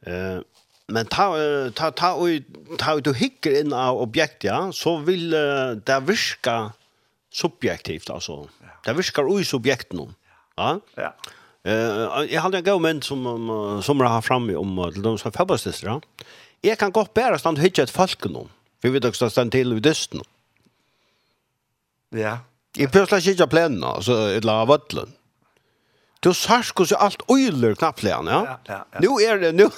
Eh, men ta, ta, ta, ta, ta du hikker inn av objektet, ja, så vil det virke subjektivt, altså. Det virker ui subjekt nå. Ja? Ja. Eh, jeg hadde en god menn som, som har framme om til de som er fabbestistere, ja Jeg kan godt bære stand hitje et folk nå. Vi vet også stand til i dysten. Ja. Jeg prøver slags hitje plenen, altså, et la vattlen. Du sars hos alt øyler knapplegan, ja? Ja, ja, ja. Nu er det, nu...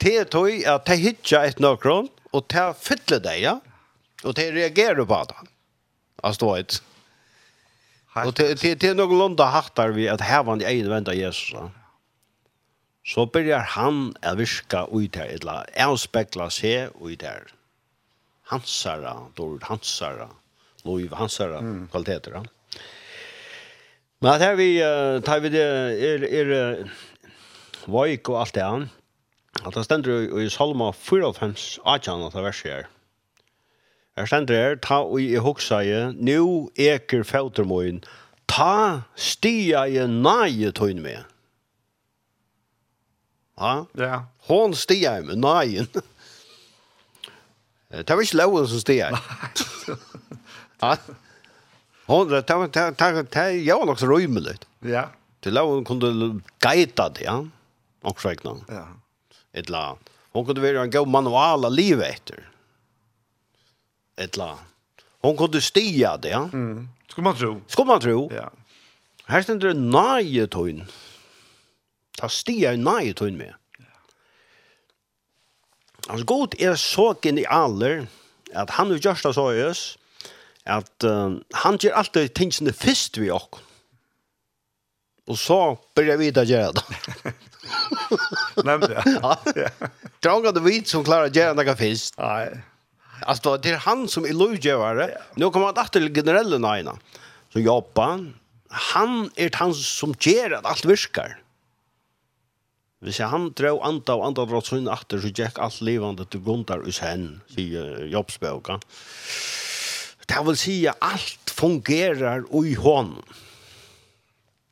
Det er tog at det hitje et nøkron, og det fyller deg, ja? Og det reagerer på det. Altså, det var Og det er noen lunda hattar vi at hevan i egen venda Jesus, ja? så börjar han att virka ut här eller avspekla sig ut här. Hansara, Dorud Hansara, Loiv Hansara, mm. kvaliteter. Han. Men at her vi uh, tar vi det er, er vajk og alt det här. at det ständer i Salma 4 av 5 18 av verset her. Her stendur her, ta og i hoksa i, nu eker fautermoin, ta stia i naie tøyn med. Ja. Ja. Hon stiger med nejen. Det var ikke loven som stiger. Ja. [laughs] Hon, det var, det var, det var nok så rymelig. Ja. Til loven kunne geita det, ja. Og skjøkna. Ja. Et la. Hon kunne være en god manual av livet etter. Et la. Hon kunde stiga det, ja. Mm. Skulle man tro. Skulle man tro. Ja. Her stender det nøye tøyn. Ta stia [laughs] [laughs] nei tun med. Alltså god är så genialer att han har gjørst det så ös att uh, han gör alltid tingene först vi och och så börjar vi ta gjøre det. Nämnde jag. Draga det vid som klarar göra det först. Nej. Alltså det är han som är lovgivare. Nu kommer han att till generella innan. Så Japan, han är han som ger att allt virkar. Hvis jeg han drev anda og anda drått sånn atter, så gikk alt levande til gundar hos hen, sier jobbsbøka. Det vil si at alt fungerer i hånden.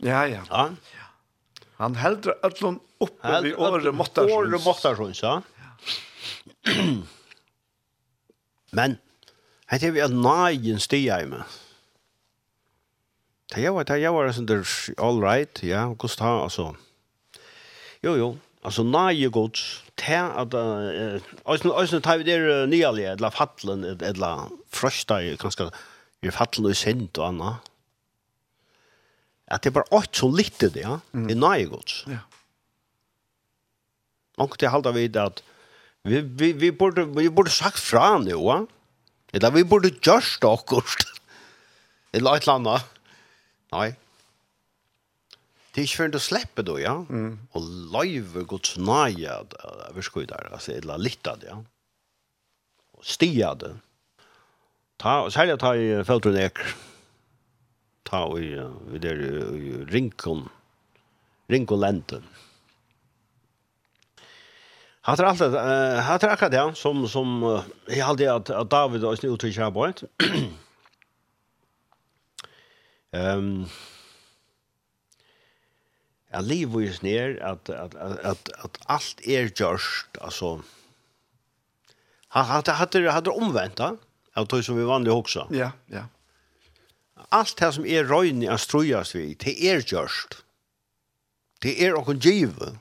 Ja, ja. ja? ja. Han heldur öllum uppe vid året måttarsons. Året måttarsons, ja. [clears throat] Men, hette er vi at nagen stia i meg. Det var, det var, det var, all right, ja, hvordan ta, altså, Jo, jo. Altså, nage gods. at att uh, alltså tar vi det nyaliga eller fattelen, eller frøsta, kanskje, kanske fattelen og sint og anna. At det det bare åt så litte det, ja. Det är gods. Ja. Och det halda vi det att vi vi vi borde vi borde sagt fram nu, va? Eller vi borde gjørst akkurat. [laughs] Eller ett annat. Nei. Det er ikke før du slipper då, ja. Mm. Og løyver godt snøyad, vi skal Guds nöja överskuddar, alltså illa littad, ja. Och stiad. Ta, och särskilt ta i fältrodek. Ta och i, vi der, i rinkon. Rinkon Rinkolenten. Hatar alt det, uh, hatar akkurat det, som, som uh, jag hade att, att David og sin uttryck här på ett. Ehm... Um, Jag lever ju ner att att att att allt är er just alltså han hade hade hade omvänt av tog som vi vanligt också. Ja, ja. Allt det som är röjn av strujas vi det är just. Det är och en give.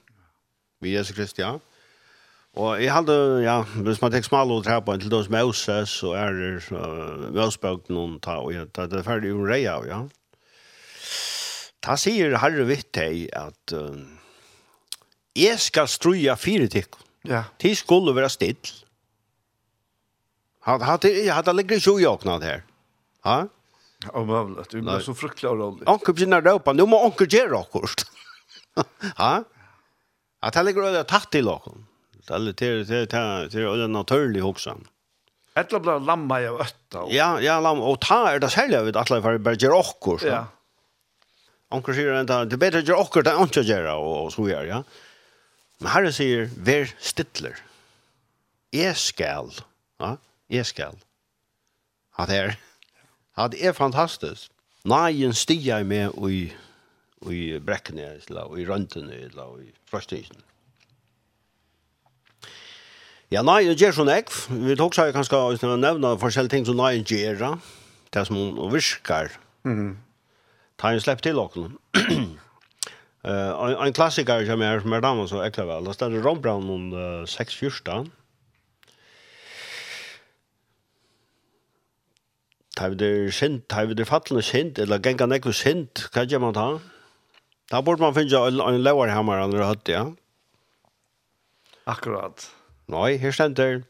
Vi Jesus Kristus ja. Og jeg hadde, ja, hvis man tenker smal og trappa på en til Moses, så er det uh, Møsbøk noen ta, og jeg tar det ferdig ur av, ja. Ta sier Herre vitt deg at uh, jeg skal struja fire tikk. Ja. De skulle være still. Han hadde hadde ligger ju jag här. Ja. Och vad att du blir så fruktelig og rolig. Onkel begynner å ropa, nå må onkel gjøre akkurat. Ja. At han ligger och tatt til lokon. Det är til, til, til, til, är naturligt också. Ettla blir lamma i ötta. Ja, ja, lamma. Och ta är det sälja vid att alla för berger och Ja. Onkel sier at det er bedre å gjøre akkurat det er ikke å gjøre, og, og så gjør, ja. Men herre sier, vær stittler. Jeg skal, ja, jeg skal. At her, at det er fantastisk. Nagen stiger jeg med i, i brekkene, eller i røntene, eller i frøstingen. Ja, nei, det gjør sånn ek. Vi tok seg kanskje å nevne forskjellige ting som nei gjør, det som hun virker. Mm -hmm ta en släpp till också. [clears throat] Eh en klassiker som är med damen så äckla väl. Det står det Ron Brown om 6 första. Ta vi det sent, ta vi det fallna sent eller gänga nekko sent, kan jag man ta. Da borde man finna en, en lower hammer eller hött, ja. Akkurat. Nei, her stender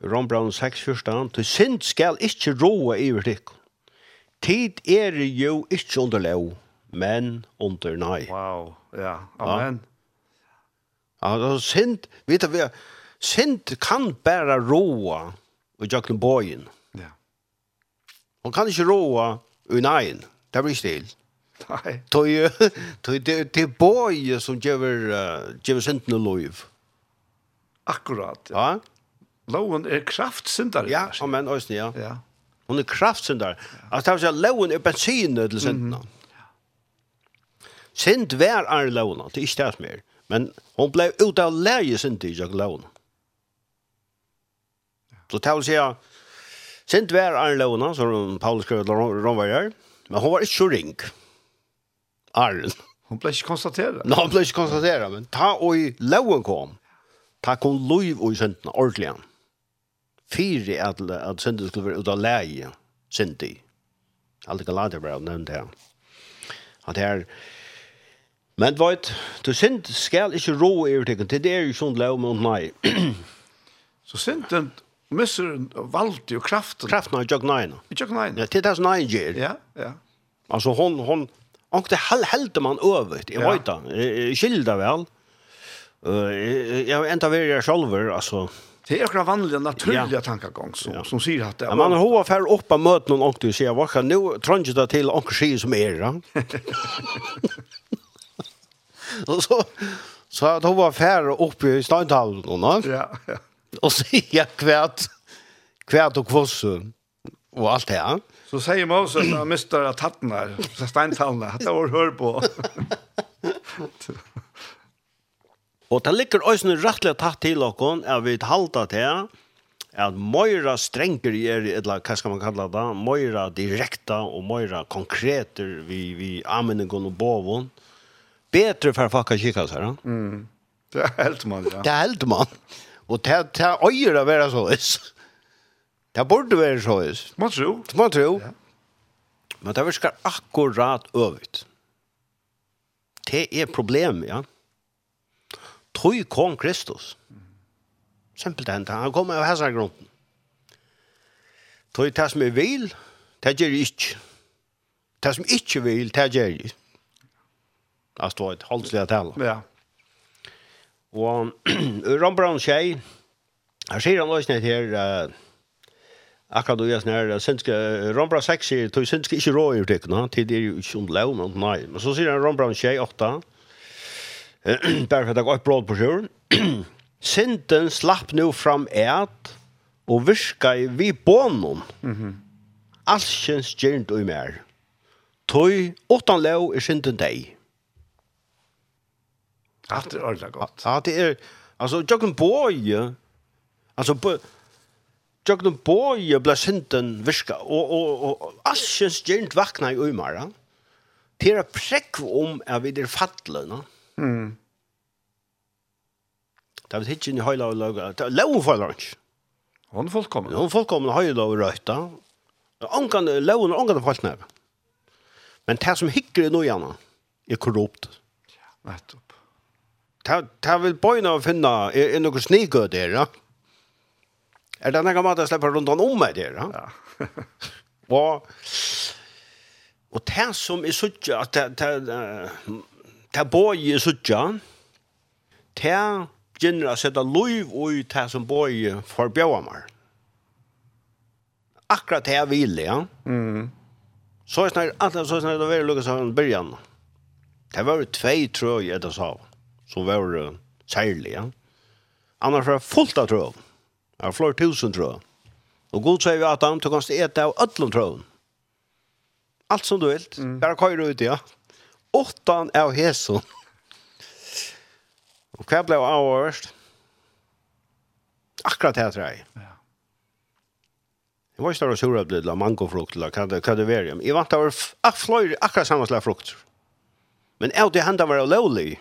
Ron Brown 6 första. Du sint skal ikkje roa iver tikk. Tid er jo ikke under lov, men under nei. Wow, ja, amen. Ja, altså, sint, vet du, sint kan bare roa og jøkken bojen. Ja. Hun kan ikke roa og neien, det blir stil. Nei. Det er boje som gjør, uh, gjør sinten og lov. Akkurat, ja. Ja. Loven er kraftsindare. Ja, amen, også, ja. Ja. Hon är kraftsyndare. Alltså det vill säga loven är bensinen till synderna. Mm Synd vær er lovna, det er ikke det som mer. Men hon blei ut av leie synd i jeg lovna. Så det vil si synd vær er lovna, som Paulus skrev til Romvajar, men hon var ikke så ring. Arlen. Hon blei ikke konstatera. Nei, hon blei ikke konstatera, men ta og i loven kom. Ta kom lov og i syndene, ordentlig fyra at at synd skulle vara utav läge synd i. Allt galater bra nämnt här. Att här Men vet, du synd skal ikke rå i urtekken, til det er jo sånn lov med nei. Så synden misser valgt og kraften. Kraften av jøk neina. Jøk nei. Ja, til det nei gjør. Ja, ja. Altså, hon, hon, Og det hel helte man øvigt, jeg vet skilda jeg skilder vel. Jeg enda vil jeg selv, altså, Det är några vanliga naturliga tankegång så ja. som säger att det Ja, man har hova för upp på möten någon och du säger vad kan nu trunge det till och ske som är då. Och så så att var för upp i Steinhallen nå. Ja, ja. Och jag kvärt kvärt och kvoss och allt det här. Så säger Moses att Mr. Tattnar, Steintallna, att det var hör på. [laughs] [laughs] Og det ligger også rettelig tatt til dere at vi halda til at Moira strenger er, eller hva skal man kalla det, Moira direkta og Moira konkreter vi, vi anmenningen og boven, bedre for folk å kikke seg. Mm. Det er helt man, ja. Det er helt man. Og det, det er øyre å være så is. Det burde være så is. Man tror. Man tror. Ja. Men det virker akkurat øvigt. Det er problem, ja. Ja Tøy kom Kristus. Simpelt hent, han kom av hans grunden. Tøy det som jeg vil, det gjør jeg ikke. Det som ikke vil, det gjør jeg. Altså, det var et halvslig tale. Ja. Og [clears throat] Rambrandt tjej, her sier han også nett her, uh, akkurat du gjør sånn her, synske, Rambrandt 6 sier, tøy synske ikke rå i utikken, han er jo ikke om lov, men nei. Men så sier han Rambrandt tjej 8, [clears throat] bare for at det går et blod på sjøren. Sinten [clears throat] slapp nu fram et, og virka i vi bånen. Mm -hmm. Alskjens gjernt og mer. Tøy, åttan lov er sinten deg. Alt er ordentlig godt. Ja, det er, altså, jokken boje, altså, på, jokken boje ble sinten virka, og, og, og, alskjens gjernt vakna i umara. Det er prekv om at vi er fattelig, no? Mm Mm. Det vet inte i høyla og laga. Det var loven for lunch. Hun fullkommen. folk kommer høyla og røyta. Ankan, loven og ankan er falt ned. Men det som hickar i noe är korrupt. Ja, Ta ta vill bøyna å finna er, er noe snigøy der, ja. Er det noen måte å slippe rundt om meg der, ja? Ja. og, og det som er sånn at det, det, ta boje suttja, ta gjenner å sette lov og ta som boje for bjøvamar. Akkurat det jeg vil, ja. Mm. Så er snart, alt så er snart det var lukket av byrjan. Det var tvei trøy etter sa, som var uh, særlig, ja. Annars var det fullt av trøy. Det var flere tusen trøy. Og god sier vi at han, du kan stå av ødlund trøy. Alt som du vil, mm. bare køyre ut, ja åttan av hesson. Og hva ble av overst? Akkurat her, tror jeg. Ja. Jeg var ikke større sur at det la mangofrukt, eller hva det, hva det var. Jeg vant av fløyre akkurat samme slag frukt. Men av det hendene var lovlig,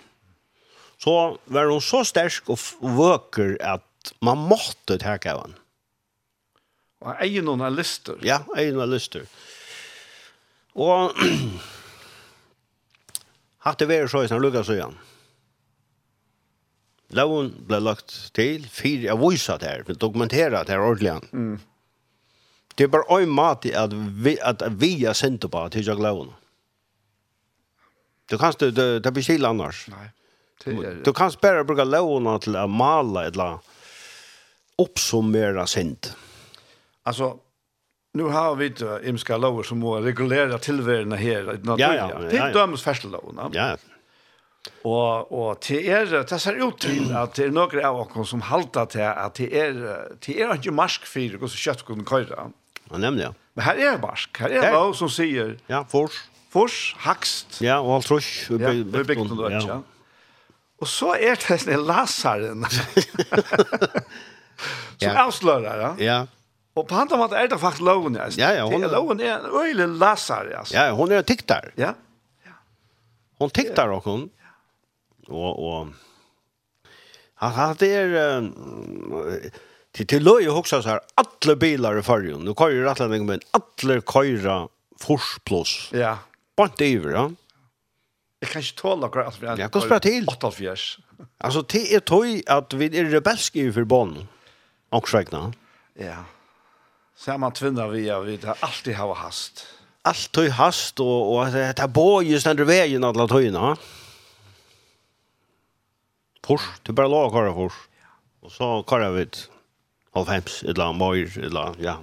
så var hun så sterk og vøker at man måtte ta av henne. Og egen noen av lister. Ja, egen noen av lyster. Og [clears throat] Hatt det vært så i sånn lukka igjen. Loven ble lagt til, fire jeg viser det her, dokumentera det her ordentlig. Mm. Det er bare en mat i at vi, at vi er sendt på til jeg loven. Du kan ikke, det, det blir kjell annars. Nei. Er... Du kan bare bruke loven til å male eller oppsummere oppsummera synd. Alltså nu har vi inte imska lover som må regulera tillvärna här. Ja, ja. ja, Det är dömes färsta loverna. Ja. Og, og til er det ser ut til at det er noen av oss som halter til at det er, det er inte mask för och så kött kunde köra. Ja, nämligen. Men här är mask. Här är lov som sier... Ja, fors. Fors, hakst. Ja, og alt trus. Ja, vi byggt då, ja. Og så er det sen lasaren. [laughs] Som Ja. avslöjar, ja. Ja. Og på andre måte er det faktisk loven. ja. Ja, ja, hon er... Loven er en øyelig lasar, ja. Ja, hon er tiktar. Ja. ja. Hon tiktar och hon. Och, och... Han hade er... Um, till till löj och också så här alla bilar i färjan. Nu kör ju rätt länge men alla köra forsplås. Ja. Bort över, ja. Jeg kan ikke tåle akkurat inte vi några Ja, hva kan spela til? 84. Alltså, det är tøy att vi är rebelska i förbånd. Och svägna. Ja. Samma tvinna vi av vi har alltid hava hast. Alltid hast och och det här bojen ständer vägen alla tøyna. Fors, du bara låg köra for. Och så kallar vi det av hems eller mer eller ja.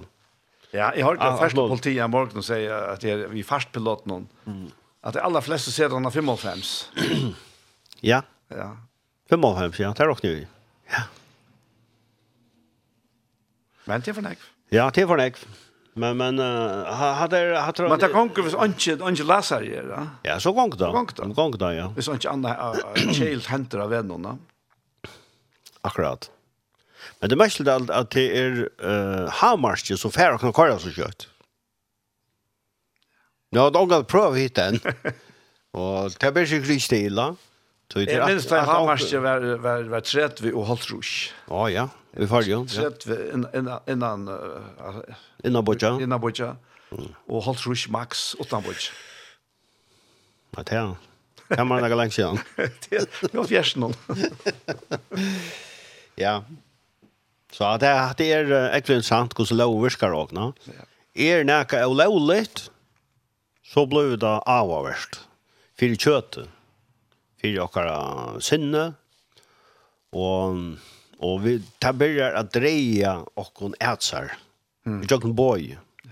Ja, jag har det politiet i morgon och sier att det er vi fast pilot någon. Mm. Att de aller flesta ser den av 55. ja. Ja. 55, ja, det är också nu. Ja. Men det är för näkv. Ja, det var nek. Men men uh, hade hade Men det kan ju inte inte läsa det då. Ja, så gång då. Gång då. Gång då, ja. Det är inte andra child händer av vännerna. Akkurat. Men det mest [laughs] allt att det är eh hamarske så färra kan köra så kött. Ja, då går prova hit den. Och det blir ju riktigt illa. Så det är minst hamarske var var var trätt vi och hållt rusch. Ja, ja. Vi får ju. Sett innan innan innan Bocha. Innan Bocha. Och Holt Rush Max utan Bocha. Vad det? Kan man lägga längs igen. Det var fjärsen [laughs] Ja. Så det är det är äckligt intressant hur så lov virkar och nå. Är näka olovligt så blir det avvärst. För köttet. För jag sinne och Och vi tar börjar att dreja och hon ätsar. Mm. Vi tjocken [clears throat] boy. Ja.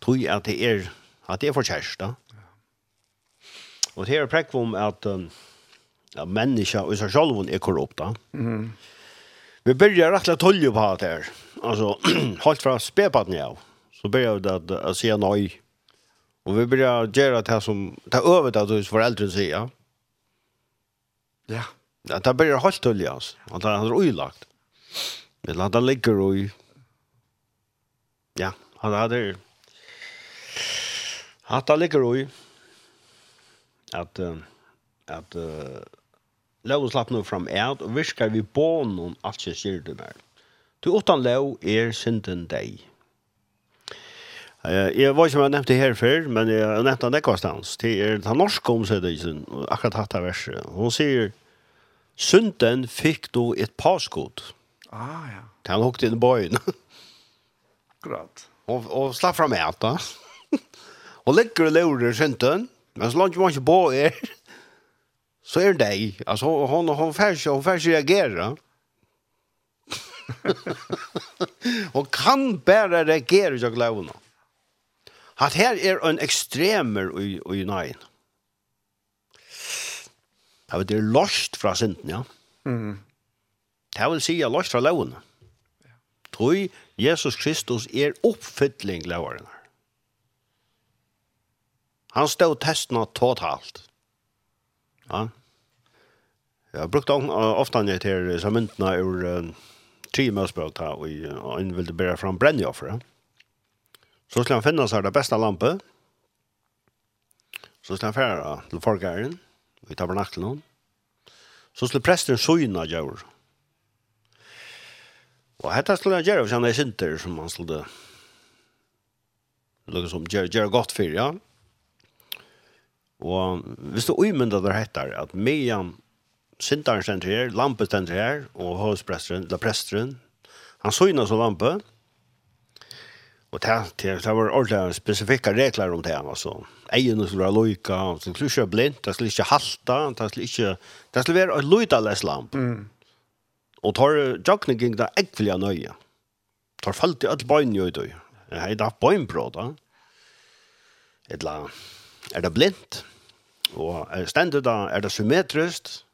Tror det är at det är for kärsta. Ja. Och det är prekk om att um, ja, människa och sig själv är korrupta. Mm. Vi börjar rätt att hålla på det här. Alltså, hållt från spepaten ja. Så börjar vi att, att säga nej. Och vi börjar göra det här som, det över det här föräldrar säger. Ja. Ja. Ja, det blir helt tull, ja. Og det er uilagt. Men det ligger ui. Ja, han er der. Han er ligger ui. At, at, uh, lov slapp nu fram eit, og virkar vi bånen alt som sier det mer. Du utan lov er synden deg. Uh, jeg var ikke om jeg nevnte her før, men jag nämnde det kostans. Det er den norske omsettelsen, akkurat hatta vers. Hon säger Sunden fikk du et påskod. Ah, ja. Han hukte inn i bøyen. Akkurat. og, og slapp fra äta. da. [laughs] og ligger og lurer sunden, men så langt man ikke på er, så er det deg. Altså, hon, hon færs, hon færs reagera. [laughs] og kan bare reagere, jeg glævna. At her er en ekstremer i, i nøyen. Det var det lost fra synden, ja. Mm. Det vil si lost fra loven. Ja. Tror Jesus Kristus er oppfytling loveren. Han stod testene totalt. Ja. Jeg har brukt ofte han til samyntene ur um, tre møsbrøk da, og han ville bære fram brennjoffere. Så skulle han finne seg det beste lampet. Så skulle han fære til forgæren. Mm i tabernaklen. Så skulle presten søgna djur. Og hetta skulle han gjøre, hvis han er sinter, som han skulle lukka som gjøre gjør godt for, ja. Og hvis du umynda der hettar, at meian sintaren stender her, lampen stender her, og hovspresteren, eller presteren, han søgna så lampen, Og det, det, det var ordentlig spesifikke regler om det. altså. Egen skulle være loika, det skulle ikke være blind, det skulle ikke halta, det skulle ikke... Det skulle vara en lojtaleslamp. Mm. Og tar jockning ging da äckliga nøye. Tar falt i alle bön jo i Nej, Jeg har bra då. da. la. er det blint? Og er stendet da, er det symmetrisk?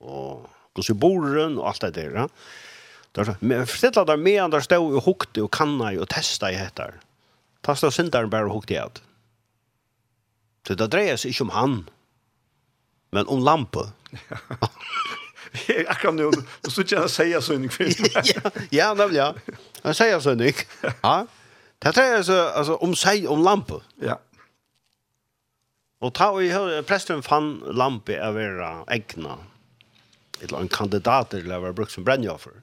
Og hur bor den og alt det der, Ja? Där men förställa där med andra stå och hukte och kanna och testa i heter. Fast då syndar bara hukte ut. Så det drejer sig inte om han. Men om lampa. [laughs] Akkurat nu, då skulle jag säga så en kväll. [laughs] Ja, ja, det vill jag. Jag säger så nick. [laughs] Ja. Det drejer sig alltså om sig om lampa. Ja. Og ta og hør presten fann lampe av vera egna. Et eller annet kandidater til å være brukt som brennjoffer.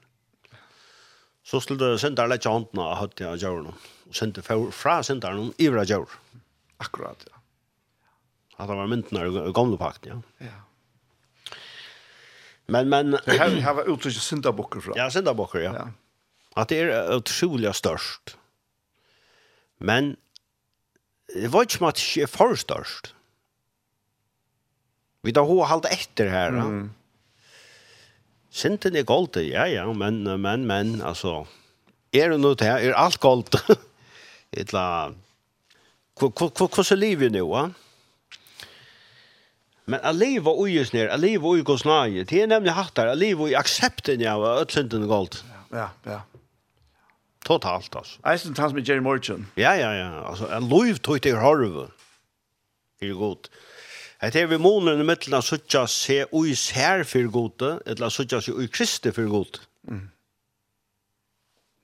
Så skulle det sendaren lägga handen av högt av djurna. Och fra från sendaren ivra djur. Akkurat, ja. Att det var myntnar i gamla pakt, ja. Ja. Men, men... Det här har varit uttrycket syndabocker från. Ja, syndabocker, ja. ja. Att det är otroligt störst. Men det var inte som att det är för störst. Vi tar hårt allt efter här. Mm. Sinten er goldt, ja, ja, men, men, men, altså, er det noe til her, er alt gold? [laughs] Etla, hvordan er livet nå, ja? Men a liv ui ujes nir, a liv ui gos nir, det er nemlig hattar, a liv ui aksepten av at synden er goldt. Ja, ja. Totalt, altså. Eisen tans med Jerry Morgan. Ja, ja, ja. Altså, a liv tog til harve. Det er godt. Det er vi månen i midten av suttja se ui sær for gode, eller suttja se ui kristi for gode. Mm.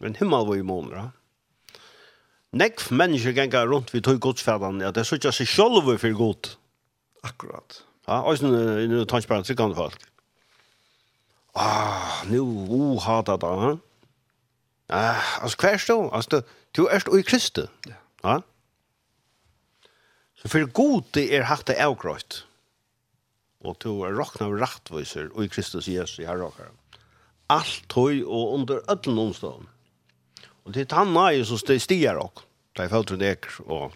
Men himmel var i månen, ja. Nekv mennesker gengar rundt vi tog godsfædan, ja, det suttja se sjolv for gode. Akkurat. Ja, og sånn, i nu tanskbæren, så kan folk. Ah, nu, oh, hata da, ja. Ah, altså, hver stå, altså, du er stå i kristi. Ja. Ja. Så for god er hatt det avgrøyt. Og to er råkna av rattviser og i Kristus Jesus i herrakar. Alt tøy og under ødlen omstånd. Og det er tanna er jo som stiger råk. Det er fæltren eker og...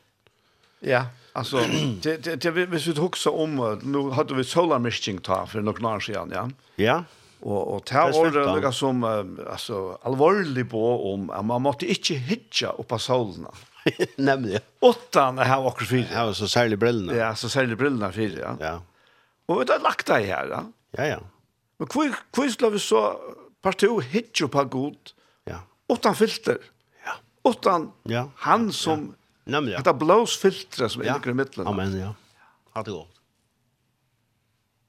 Ja, altså, det, det, det, hvis vi hukser om, nå hadde vi solarmistning ta for noen år siden, ja? Ja. Og, og det er noe som, altså, alvorlig på om at man måtte ikke hitja oppa solna. Ja [laughs] Nemlig. Åttan er her för. fire. Ja, så særlig brillene. Ja, så særlig brillorna fire, ja. ja. Och det er lagt det här, ja. Ja, ja. Men hur hvor skal vi så partout hitje på god? Ja. Åtta filter. Ja. Åttan, ja. han som... Ja. Nemlig, ja. Det blåsfiltre som er ja. i midtelen. Amen, ja. Ha det godt.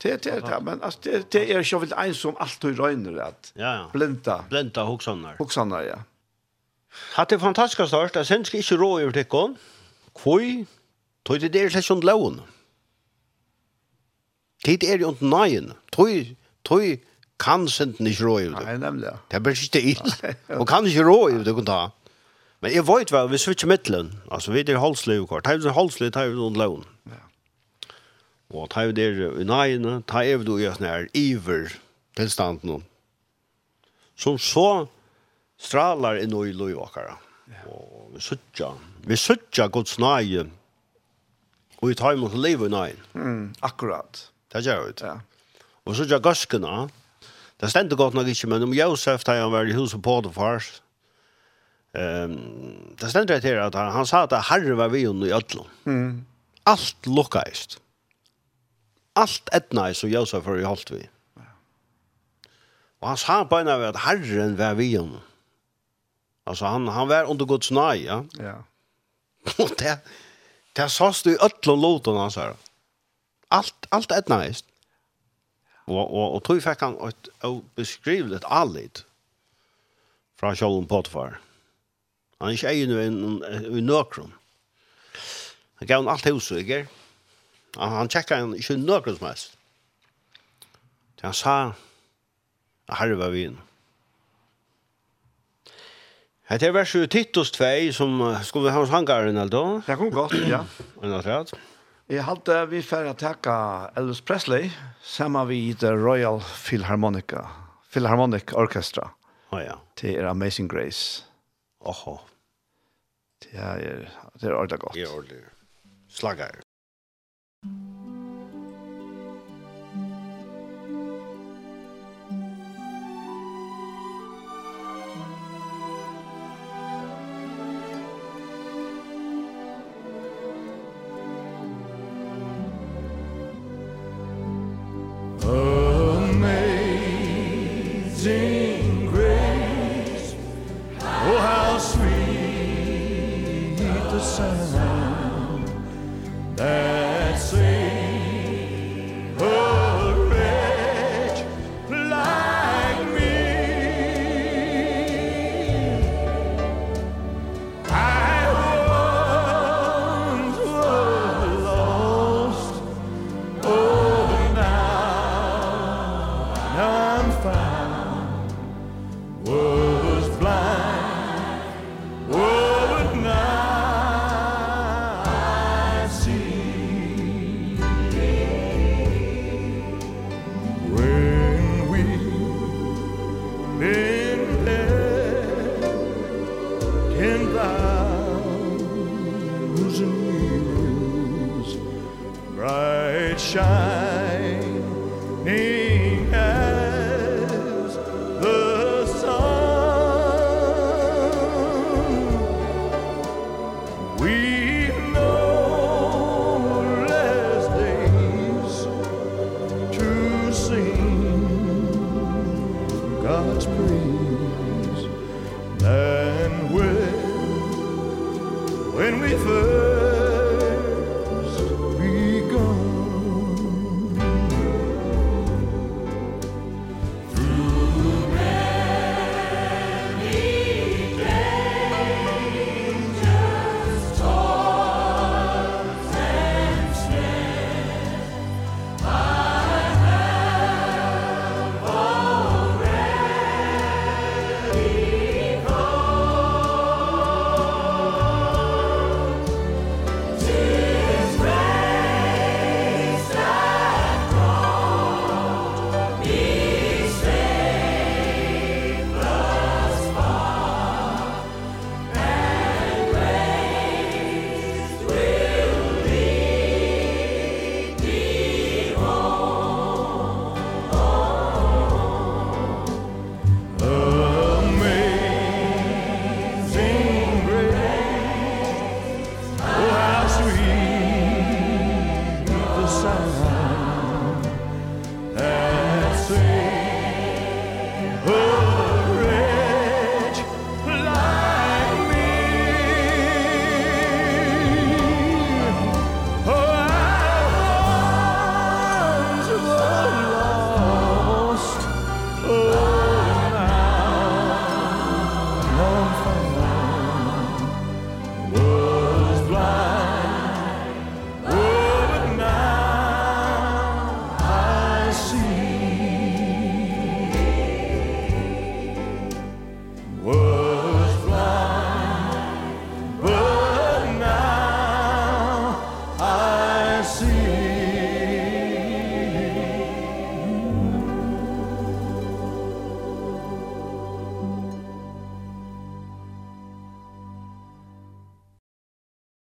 Det det det men alltså det det är ju väl en som alltid röjner att blinda Blenta hoksannar. Huxarna ja. Hatt det fantastiska størst, jeg synes ikke rå over tikkene. Hvor? Tog det der slik under loven. Tid er jo ikke nøyen. Tog, tog kan senden ikke rå over det. Nei, nemlig. Det er bare ikke det. Og kan ikke rå over det, kan ta. Men jeg vet vel, vi switcher midtelen. Altså, vi er halsliv kort. Det er halsliv, det er jo under loven. Og det er jo der i nøyene, det er jo i sånn her iver tilstanden. Som så, stralar inn i løy okkara. Og vi suttja, vi suttja Guds nøye, og vi tar imot i nøyen. Mm, akkurat. Det gjør vi. Ja. Og suttja gøskena, det stendte godt nok ikke, men om Josef, da han var i huset på det fars. Um, det stendte til at han, han sa at herre var vi under i ødlom. Mm. Alt lukkaist. Alt etnais og Josef var i holdt vi. Og han sa på en av at herren var vi under. Alltså han han var under Guds nåd, ja. Ja. [laughs] Och det det sås du öllon låtarna så här. Allt allt ett nice. Och och och tror fick han ett obeskrivligt allit från Shalom Potifar. Han är ju nu en i nökrum. Han gav han allt huset, ikke? Han, han tjekka han ikke nøkken som helst. Så han sa, herre var vi inne. Hetta er vers Titus 2 som skulle ha hans hangar enn då. Det kom godt, ja. Enn alt rett. Jeg halte vi at taka Elvis Presley sammen vi The Royal Philharmonica, Philharmonic Orchestra. Oh, ja. Det er Amazing Grace. Oho. Det er, det er ordentlig godt. Det er ordentlig.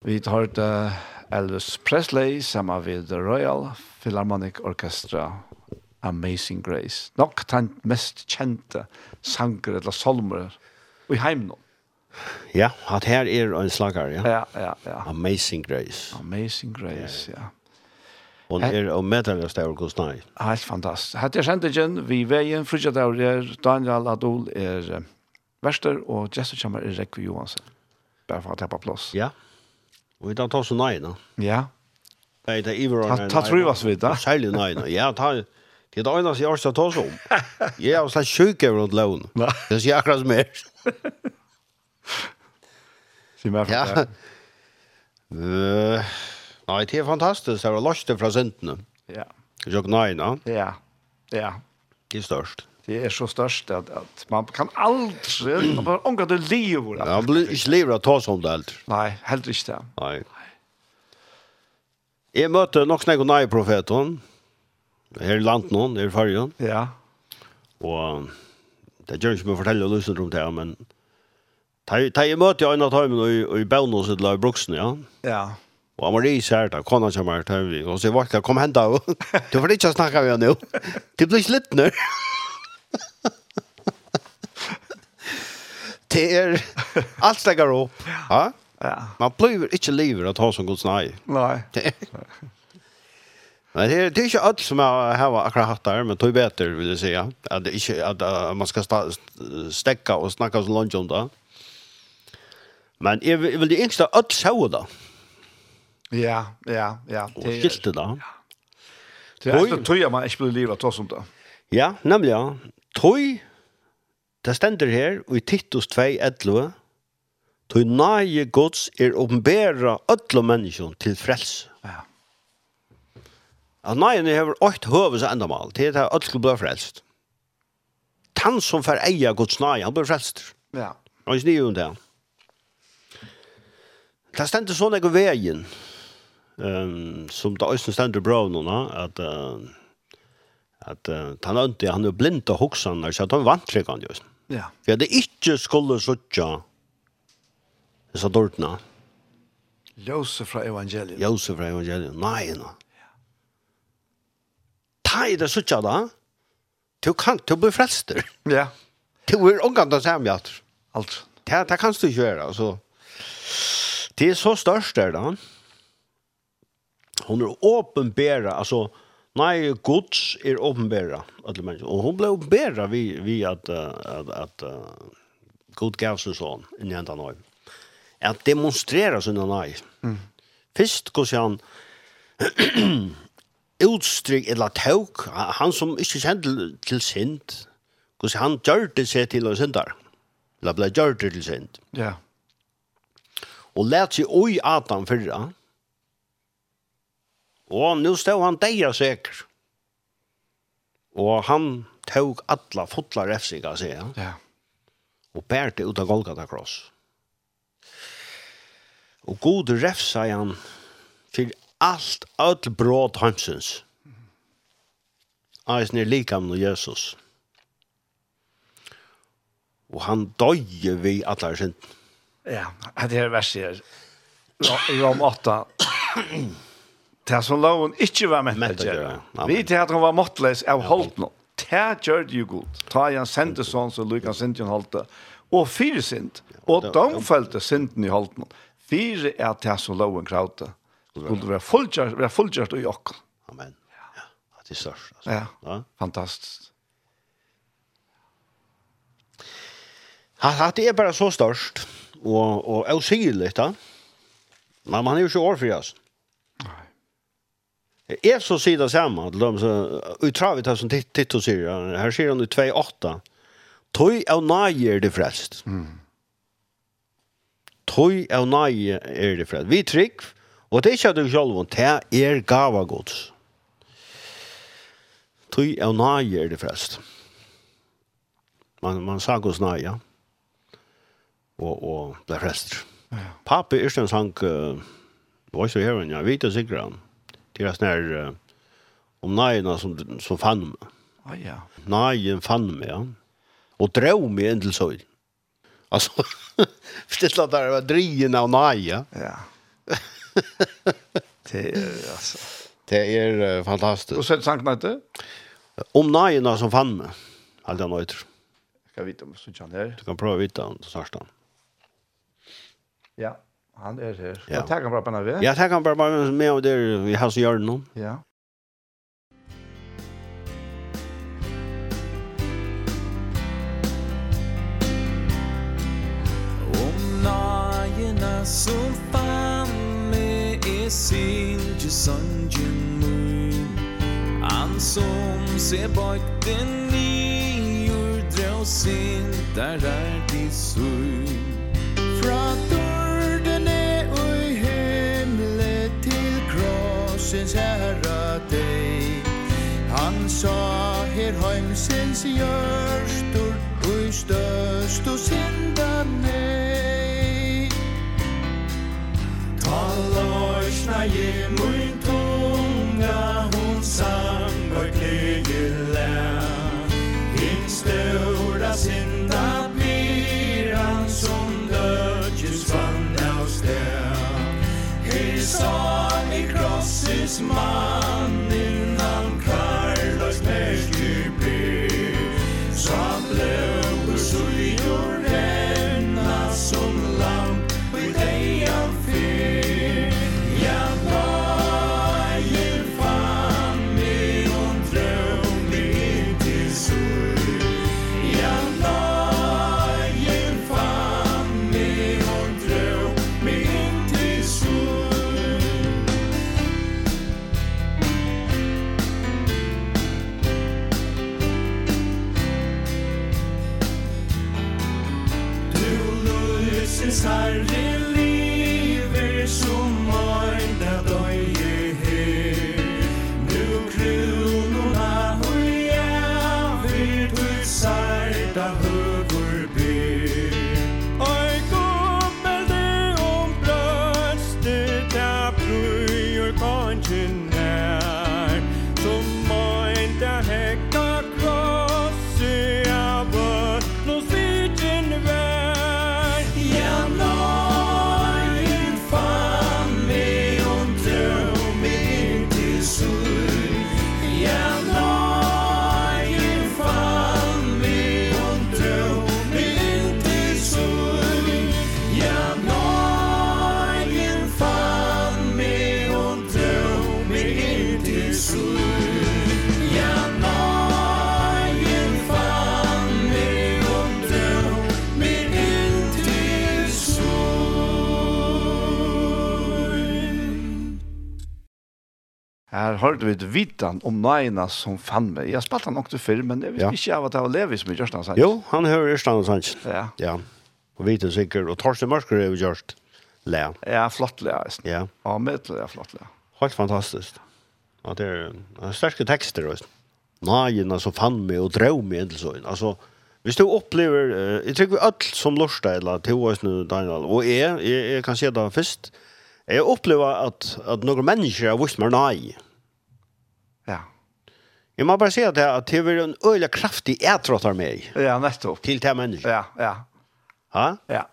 Vi tar det Elvis Presley sammen med The Royal Philharmonic Orchestra Amazing Grace. Nok den mest kjente sanger eller solmer i heimen. Ja, at her er en slager, ja. Ja, ja, ja. Amazing Grace. Amazing Grace, ja. ja. Hon er og medlemmer av hos Kostnai. Helt fantastisk. Hette er sendingen, vi veien, Frudjadaur er, Daniel Adol er verster, og Jesse Kjammer er Rekvi Johansen. Bare for å ta på plass. Ja, ja. Og vi dag tar så nøyene. Ja. Nei, Det er det iverårene. Ta trivas vi da. Særlig [laughs] nei, nå. Ja, ta... Det er det eneste jeg har stått oss om. Jeg er slett sjuk over rundt løven. Det er akkurat som er. Sier meg for det. Nei, det er fantastisk. Det er løst fra sintene. Ja. Det er jo nøyene. Ja, ja. Det er størst det är så störst att, att man kan aldrig, [clears throat] man bara ångar det lever. Ja, man blir inte lever att ta sånt allt. Nej, helt inte. Nej. Jag mötte nog snägg och nej profeten. Här i landet någon, här i färgen. Ja. Och det gör inte mig att fortälla och lyssna om det, men Ta i møte jeg en av timen og i Bøvnås i Løy Bruksen, ja. Ja. Og han var i sær da, kona kommer her, og så jeg valgte, kom hent da, [laughs] du får ikke snakke med henne jo. Det blir ikke litt nå det er allt lägger opp. Ja. Ja. Man blir inte livet att ta som Guds nei. Nej. Men det är det är ikke allt som jag har akkurat hatt där men tog bättre vill jeg si. att det inte att man ska stäcka och snacka så langt om det. Men jag vill det inte att sjå då. Ja, ja, ja. Det skilte da. då. Det er ikke tror jag man inte blir livet att ta sånt det. Ja, nämligen. Tøy, det stender her, og i Titus 2, 11, Tøy nage gods er åpenbæra ødlo menneskjon til frelse. Ja. At nagen hever åkt høves endamal, til at ødlo bli frelst. Tan som fer eia gods nage, han blir frelst. Ja. Og ikke nye om det. Det stender sånn jeg veien, um, som det også stender bra nå, at uh, At uh, han ønte han er blind og hoksan, så han er vantryggende just. Ja. For det ikke skulle suttja disse dårdene. Ljøse fra evangeliet. Ljøse fra evangeliet. Nei, no. Ja. Ta i det suttja da. Du kan, du blir frelster. Ja. Du er omgang til samhjater. Alt. Det, det kan du ikke gjøre, altså. Det er så størst der da. Hun er åpenbæra, altså, Nei, Guds er åpenbæra, alle mennesker. Og hun ble åpenbæra vi, vi at, at, at uh, Gud gav sin sånn, inni hentan nøy. At demonstrera sin nøy. Mm. Først går han [clears throat] utstrykk eller tåk, han som ikke kjente til, til synd, gos han gjør det seg til å syndar. Eller ble gjør det til synd. Ja. Yeah. Og let seg oi Adam fyrra, Og nu stod han deia sikker. Og han tog alla fotla refsiga, sier han. Ja. Og bærte ut av Golgata kross. Og god refsa han for alt öll bråd hansens. Eisen er likam no Jesus. Og han døye vi allar sin. Ja, det er verset her. Rom 8. Det som loven ikke var med til å gjøre. Vi til at han var måttløs av holdt nå. Det gjør det jo godt. Ta igjen sendte sånn som Lukas Sintjen holdt det. Og fire sint. Og de følte sinten i holdt nå. Fire er det som loven kravte. Skulle være fullgjørt, være fullgjørt i åkken. Amen. Ja, det er størst. Altså. Ja, ja. fantastisk. Han det er bare så størst og og ausigligt, da. Men man er jo ikke år for oss. Jeg så sier det samme, til dem som, utravet her som Tito sier, her sier han i 2.8, Tøy av nage er det frelst. Mm. Tøy av nage er det frelst. Vi trygg, og det er ikke at du selv det er gava gods. Tøy av nage er det frelst. Man, man sa gods nage, og, og ble frelst. Ja. Papi Ørstens hank, uh, Voice of Heaven, ja, vet det sikkert han era sån uh, om nejna som, som fann mig. Ah, ja. Nejen fann mig, ja. Och drog mig en till så. Alltså, förstå [laughs] att det var drien av neja. Ja. [laughs] det är alltså. Det är uh, fantastiskt. Och så sank möte? Om nejna som fann mig. Alla nöjter. Jag ska vita om sånt här. Du kan prova vita om det snart. Ja. Han er her. Ja. Jeg tenker bare på henne ved. Jeg tenker bare på henne med og der vi har så gjør det nå. Ja. Om nagene som fanne er sinje sanje nu Han som ser bak den nye urdre sin der er de sur Fra då heimsins herra deg. Han sa her heimsins gjørstor Ui støst og synda nei Ta lorsna je mui is her hørte vi vitan om nøyene som fann meg. Jeg spalte han nok til før, men jeg visste ikke av at det var Levi som med Gjørstad Sands. Jo, han hører Gjørstad Sands. Ja. ja. Og vi vite sikkert, og Torsten Mørsker er jo Gjørst. le. Ja, flott lea. Ja. Ja, middel er flott lea. Helt fantastisk. Ja, det er, er sterke tekster. Også. Nøyene som fann meg og drev meg til sånn. Altså, Hvis du opplever, uh, jeg tror vi alt som lorsta, eller til oss nu, Daniel, og jeg, jeg, jeg kan si det først, jeg opplever at, at noen mennesker har vist meg nei, Jag må bare si att det, att det är en øyelig kraftig ätrott av mig. Ja, nettopp. Till det här. Ja, ja. Ha? Ja.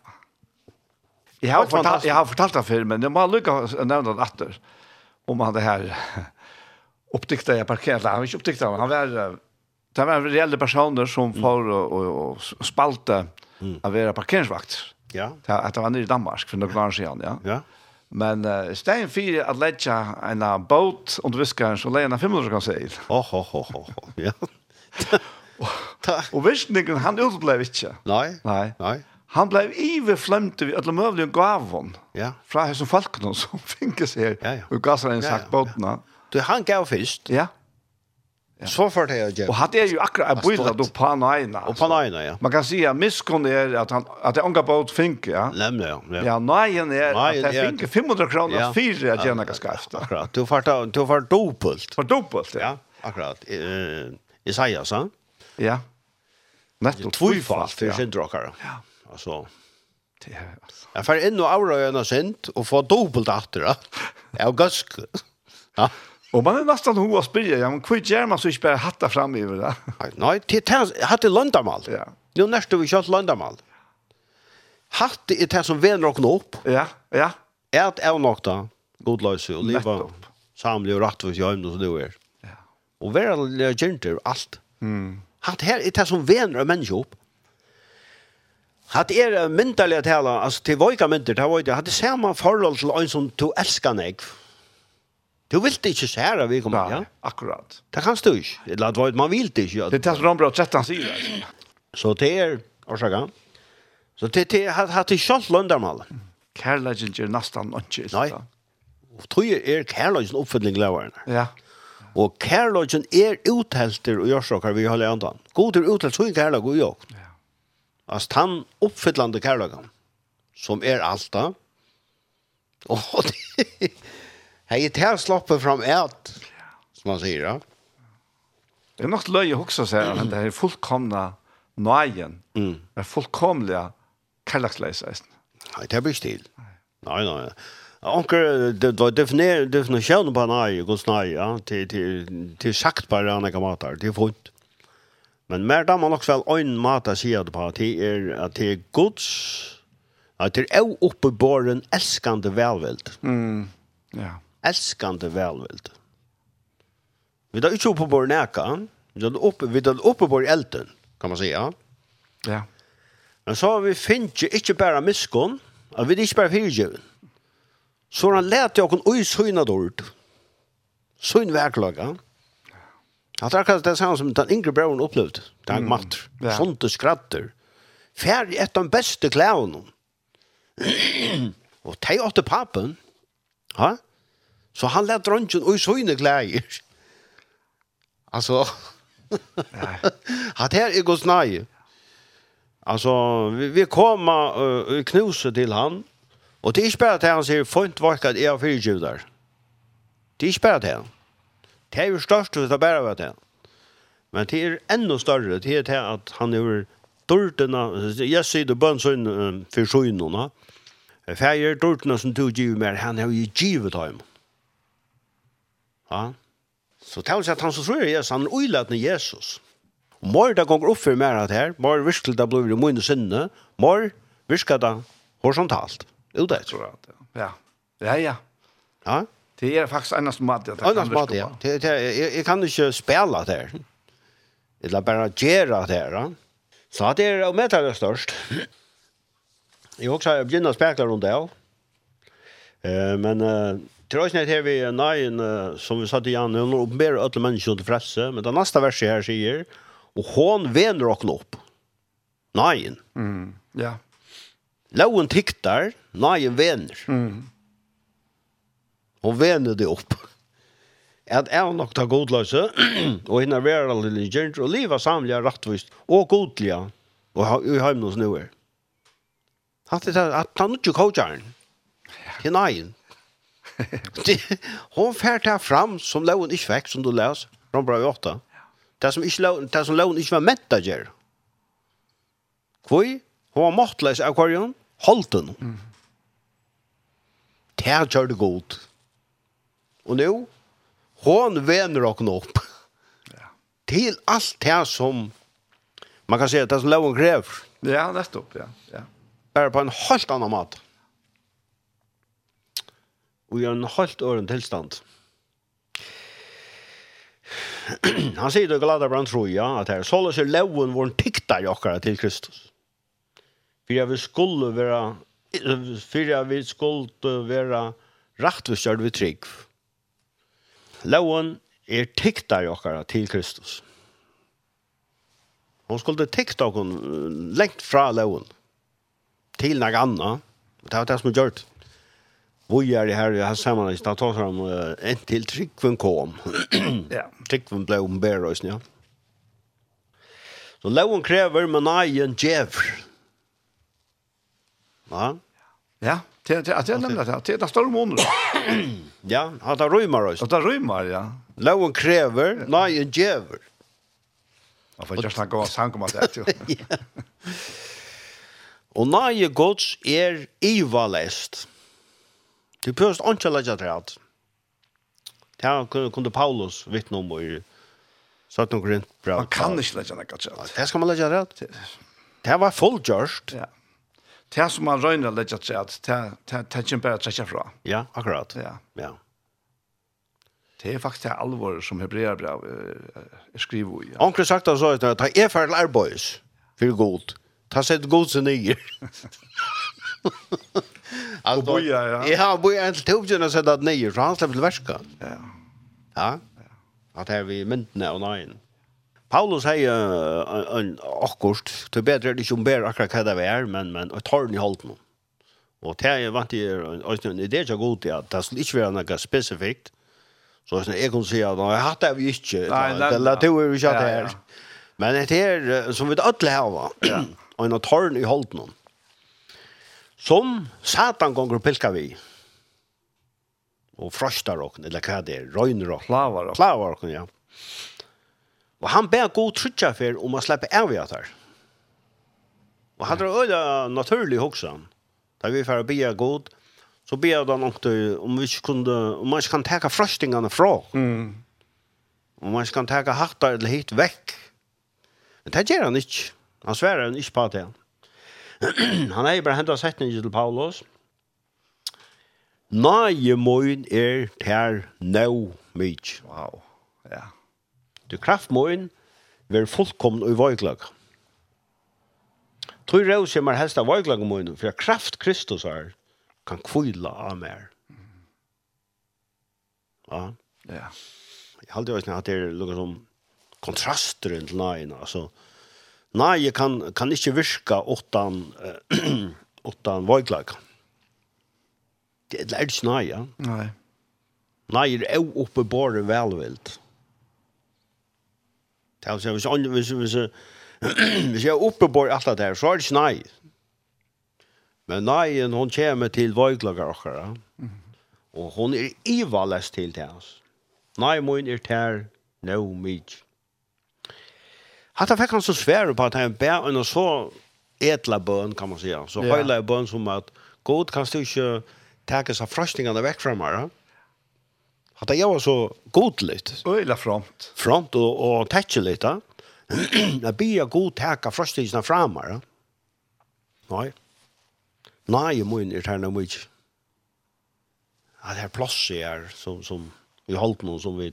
Jag har, fortalt, jag har fortalt det før, [laughs] men jeg må lycka nevne det etter. Om han det här upptäckte jag parkeret. Han var ikke upptäckte han. Han var, det var reelle personer som mm. får och, och, og spalte mm. att vara parkeringsvakt. Ja. Att det var nere i Danmark för noen år siden, Ja. ja. Men uh, stein fyrir at letja en båt under viskaren, så leia en 500 kan seil. Åh, åh, åh, åh, ja. [laughs] Og viskningen, han utblev ikkje. Nei, nei. nei. Han blev iverflemt vid alla möjliga gavon. Ja. Fra här som folken [laughs] som finkas här. Ja, ja. Och gasar en sagt båtna. Du, han gav först. Ja. Så får det jag. Og han er ju akkurat bilden då på Naina. Og på Naina ja. Man kan si at miskunn er at, han at det er unga båt fink ja. Nemlig, ja. Ja, Naina er at det fink 500 kroner ja. fyra att gärna skarft. Akkurat. Du får du får dopult. For dubbelt ja. Akkurat. Eh Isaias, så. Ja. Netto tvåfalt för sin drakare. Ja. Alltså det er, altså. Jeg får in och aura och synd och få dubbelt åter. Ja, gask. [laughs] Ja. Og man er nesten hur att spela. Ja, men kvitt gjør man så inte bara hatta fram i det. til det hade landamal. Ja. Nå nærste vi kjøtt landamal. Hatt är det som vener åkne upp. Ja, ja. Ät er nok da, God lös og leva. Samla og rätt för sig som du så Ja. Og Ja. Och vara alt. Mm. Hatt her er det som vener och människor upp. Hatt är myndaliga tala, altså til voika mynder, det var det. Hatt det samme forhold til en som du älskar mig. Du vil ikke se her, vi kommer ja. Akkurat. Det kan du ikke. Det låter var- man vill Det Ja. Det tar så bra 13 sidor. Så det är orsaka. Så det det har haft i schalt Lundamal. Kærleggen gjør nesten inte. Nej. Och tror jag är Kärlagen uppföljning lävaren. Ja. Og kærløgjen er uthelter og gjørsakar vi holder andan. God er uthelt, så er kærløg og jo. Ja. Altså, han oppfyllande kærløgjen, som er alta, og det, Hei, det her slapper fram et, som man sier, ja. Det er nok løye hoksa seg, men det er fullkomna nøyen, mm. det er fullkomlige kærlagsleisreisen. Nei, det er blir stil. Nei, nei, nei. Anker, det var definere, definisjonen på nøye, god nøye, ja, til, til, til sagt på rene kamater, til funnet. Men mer da man også vel øyn mata sier det på, at det er, at det er gods, at det er elskande velvild. Mm, ja elskande velvild. Vi tar ikke oppe på næka, vi tar oppe, vi tar oppe på elden, kan man säga. Ja. Men så har vi finnes ikke bare miskon, at vi er ikke bare fyrtjøven. Så har han lært jag kon ui søyna dåligt. Syn verklaga. Att det kan det samma som den yngre Brown upplevde. Det är matt. Ja. Sånt [clears throat] og skratter. Färg et av de bästa kläderna. och ta åt pappen. Ja? Så han lät dronken och så inne glädjer. Alltså. Hat här är gos nej. Alltså vi, vi kommer uh, knuse till han. Och det är inte här att han säger fint vackert är för judar. Det är inte här. det. Det är ju störst att det bara var det. Men det är ännu större. Det är det att han är dörrterna. Jag säger det bön en sån för sjönorna. Färger dörrterna som tog givet mer. Han har ju givet honom. Ja. Så tar sig at han som tror er Jesus, han er uilatende Jesus. Mår det går opp for mer att här, mår virkelig det blir i min sinne, mår virker det horisontalt. Jo, det tror jag. Ja, ja, ja. Ja? Det är faktiskt annars mat. Annars mat, ja. Det, det, jag, kan inte spela det här. Eller bara gjøre det her, Ja? Så det är om det är störst. Jag också har begynt å spekla runt det. Eh, men... Eh, Trøysnet her vi nøyen, uh, som vi sa til Jan, hun oppenberer alle mennesker til frelse, men det neste verset her sier, og hon vener åkne opp. Nøyen. Mm, ja. Loven tiktar, nøyen vener. Mm. Hon vener det opp. At jeg nok tar godløse, [clears throat] og henne være alle ligger, og livet samler rettvist, og godlige, og ha, i heimnås nå er. Hatt det at han ikke kåkjeren, til nøyen hon färt här fram som lån inte väck som du läs. Från bra åtta. Det som inte lån, det som lån inte var ment där ger. Kvoi, hon var måttlös akvarion, holdt Mm. Det här det godt. Og nå hon vener och upp. Ja. Till allt det som man kan säga att det som lån gräver. Ja, nettopp, ja. ja. Bare på en helt annan måte og gjør en helt øren tilstand. [clears throat] Han sier det glada brann tror ja, at her, så løser loven vår tykta i okkara til Kristus. For jeg vil skulle være, for jeg vil skulle være rettvistgjørt ved trygg. Loven er tiktar i okkara til Kristus. Hon skulle tikta okkara lengt fra loven til noe annet. Det var det som er gjørt. Det bojar här i här sammanhanget att ta fram en til Tryggven kom. [clears throat] ja. Tryggven ble om och ja. Så loven krever, men nej en jev. Va? Ja, det det det er nemlig det. Det er det står måneder. [clears throat] Ja, att det rymmer oss. Att det rymmer, ja. Lån kräver nej en jev. Ja, för jag snackar om sankomma det. Ja. [laughs] Og nage gods er ivalest. Det pørst ikke legge det alt. Det her kunde Paulus vittne om i 17 grunn bra. Man kan ikke legge det alt. Det skal man legge det alt. Det var fullgjørst. Ja. Det som man røyner legge det alt, det er ikke bare å trekke fra. Ja, akkurat. Ja. ja. Det er faktisk det alvor som Hebreabrev er skriver i. Ja. Onkel sagt av så, at det er ferdig arbeids for god. Ta sett god sin nye. Alltså boja ja. Ja, boja till tusen och sätta ner så han släppte värska. Ja. Ja. Att här vi myntna och nej. Paulus hei en akkurst, det er bedre det ikke om bedre akkurat hva det er, men, men jeg tar den i holdt nå. Og det er vant til, det er ikke god til at det skulle ikke være noe spesifikt, så jeg kan si at jeg hatt det vi ikke, det er det vi ikke hatt det her. Men det er som vi alle har, og [clears throat] en tar den i holdt nå. Som Satan gonger pilka vi. Og frostar okken, eller hva det er, røyner okken. Klavar okken. Klavar okken, ja. Og han ber god trutja for om å slippe av i atar. Og han drar øyla naturlig hoksan. Da vi får be god, så bia han okken om vi ikke kunde, om man ikke kan teka frostingene fra. Mm. Om man ikke kan teka hattar eller hit vekk. Men det gjør han ikke. Han sverar han ikke på det. Mm. [clears throat] han er bare hentet setningen til Paulus. Nei, moin er ter nå mykje. Wow, ja. Du kraft moin ver fullkomn og vøyklag. Tror jeg også mer helst av vøyklag moin, for kraft Kristus er, kan kvila av mer. Ja. Ja. Jeg halte jo ikke at det er noe som kontraster til nøyen, altså. Ja Nei, jeg kan, kan ikke virke åttan, [clears throat] åttan vøyglag. Det er ikke nei, ja. Nei. Nei, det er oppe bare velvilt. Det er hvis, hvis, hvis, [clears throat] hvis jeg er oppe bare alt det her, så er det ikke nei. Men nei, hun kommer til vøyglager okkara. Mm. Og hun er ivalest til det, altså. Nei, mun er tær, no mig. Hatta fick han så svär på at han ber en så etla bøn, kan man säga. Så ja. hela bøn som at god kan du inte ta sig fröstingarna väck från mig. Hatta jeg var så godligt. Öjla front. Front og och litt. lite. [clears throat] Jeg ber god täcka fröstingarna fram Nei. Nei, Nej, jag mun är tärna mycket. Ja, det här plås är som, som vi holdt noen som vi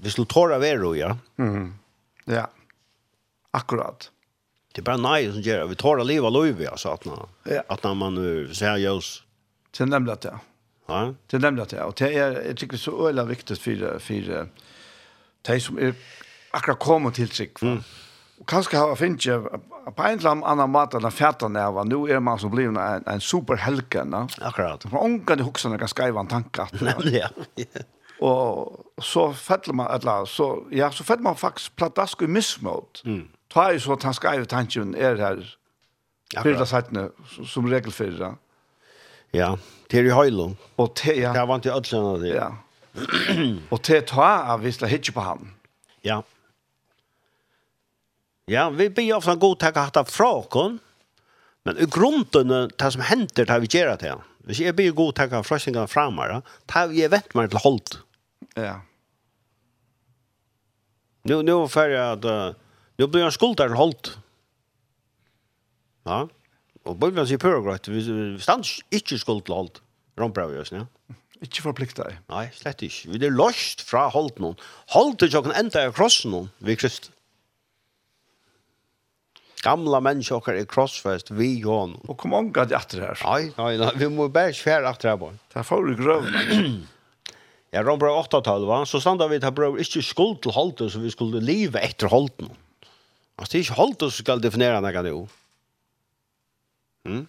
vi skulle tåra vero, ja. Mm. Ja. Akkurat. Det er bara nei som gör Vi tar det liv av liv, alltså. Att ja. att når man uh, Det er nemlig at det. ja. Det er nemlig at det. Och det är, jag tycker, så öjla viktigt för, för de som är akkurat kommet till sig. Mm. Och kanske har finnet på en eller annen måte den färden av, nu är man som blir en, en superhelgen. Akkurat. Man ångar det också några skajvan tankar. Nemlig, ja. [laughs] Och så fettler man, eller så, ja, så fettler man faktiskt pladask i missmått. Mm ta i så at han skrev tanken er her, fyrda sattene, som regel fyrda. Ja, til i høylo. Og te, ja. Det var ikke ødlene det. Ja. og te ta av hvis det hittir på han. Ja. Ja, vi blir ofta god takk at hatt fra okken, men i grunden, det som hender, det vi gjør det. Hvis jeg blir god takk at frøsningen framar, det vi vet meg til holdt. Ja. Nu, nu er ferdig. Uh, Nu blir han skuldar holdt. Ja. Og bøy man sier pørgrøtt, vi stans inte skuld til holdt. Rompra vi oss, ja. Ikke forplikta jeg. Nei, slett ikke. Vi er lost fra holdt noen. Holdt ikke kan enda i krossen noen, vi krist. Gamla mennesker er krossfest, vi gjør Og kom omgå det etter her. Nei, nei, nei, vi må bare svære etter her bare. Det er for grøvn. Ja, Rombra 8-12, så standa vi til brøv ikke skuld til holdt, så vi skulle leve etter holdt noen. Altså, det er ikke holdt oss skal definere noe nå. Mm?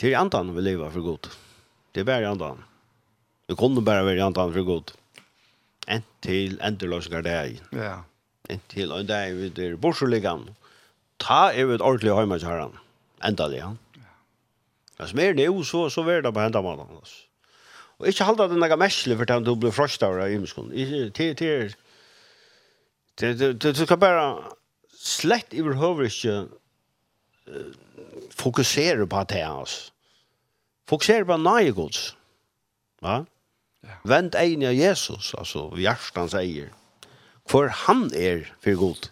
Det er i andan vi lever for godt. Det er bare i andan. Vi kunne bare være i andan for godt. En til endeløsninger det er. Ja. En til og det er vi der borsoligan. Ta er vi et ordentlig høymer til herren. Endelig, ja. Ja, som er det jo, så, så er det på hendene man. Altså. Og ikke halda det noe mesle for at du blir frostet av imenskene. Det er Det det det ska bara slett i inte fokusera på det alltså. Fokusera på nej Guds. Va? Ja. Vänd en i Jesus alltså hjärtan säger. För han är för god.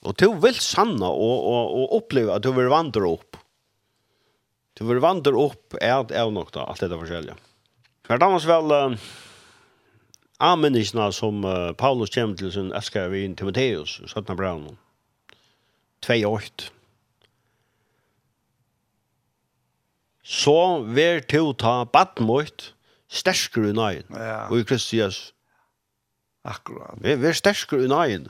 Och du vill sanna och och och uppleva att du vil vandre upp. Du vil vandre upp är det är da, alt allt forskjellige. där förskälja. Men annars väl anmänniskorna som uh, Paulus kommer til sin älskar vi inn Timoteus, 17. Brown. 2.8. Så ver to ta badmøyt sterskere i nøyen. Ja. Og i Kristi Jesus. Akkurat. Vi er sterskere i nøyen.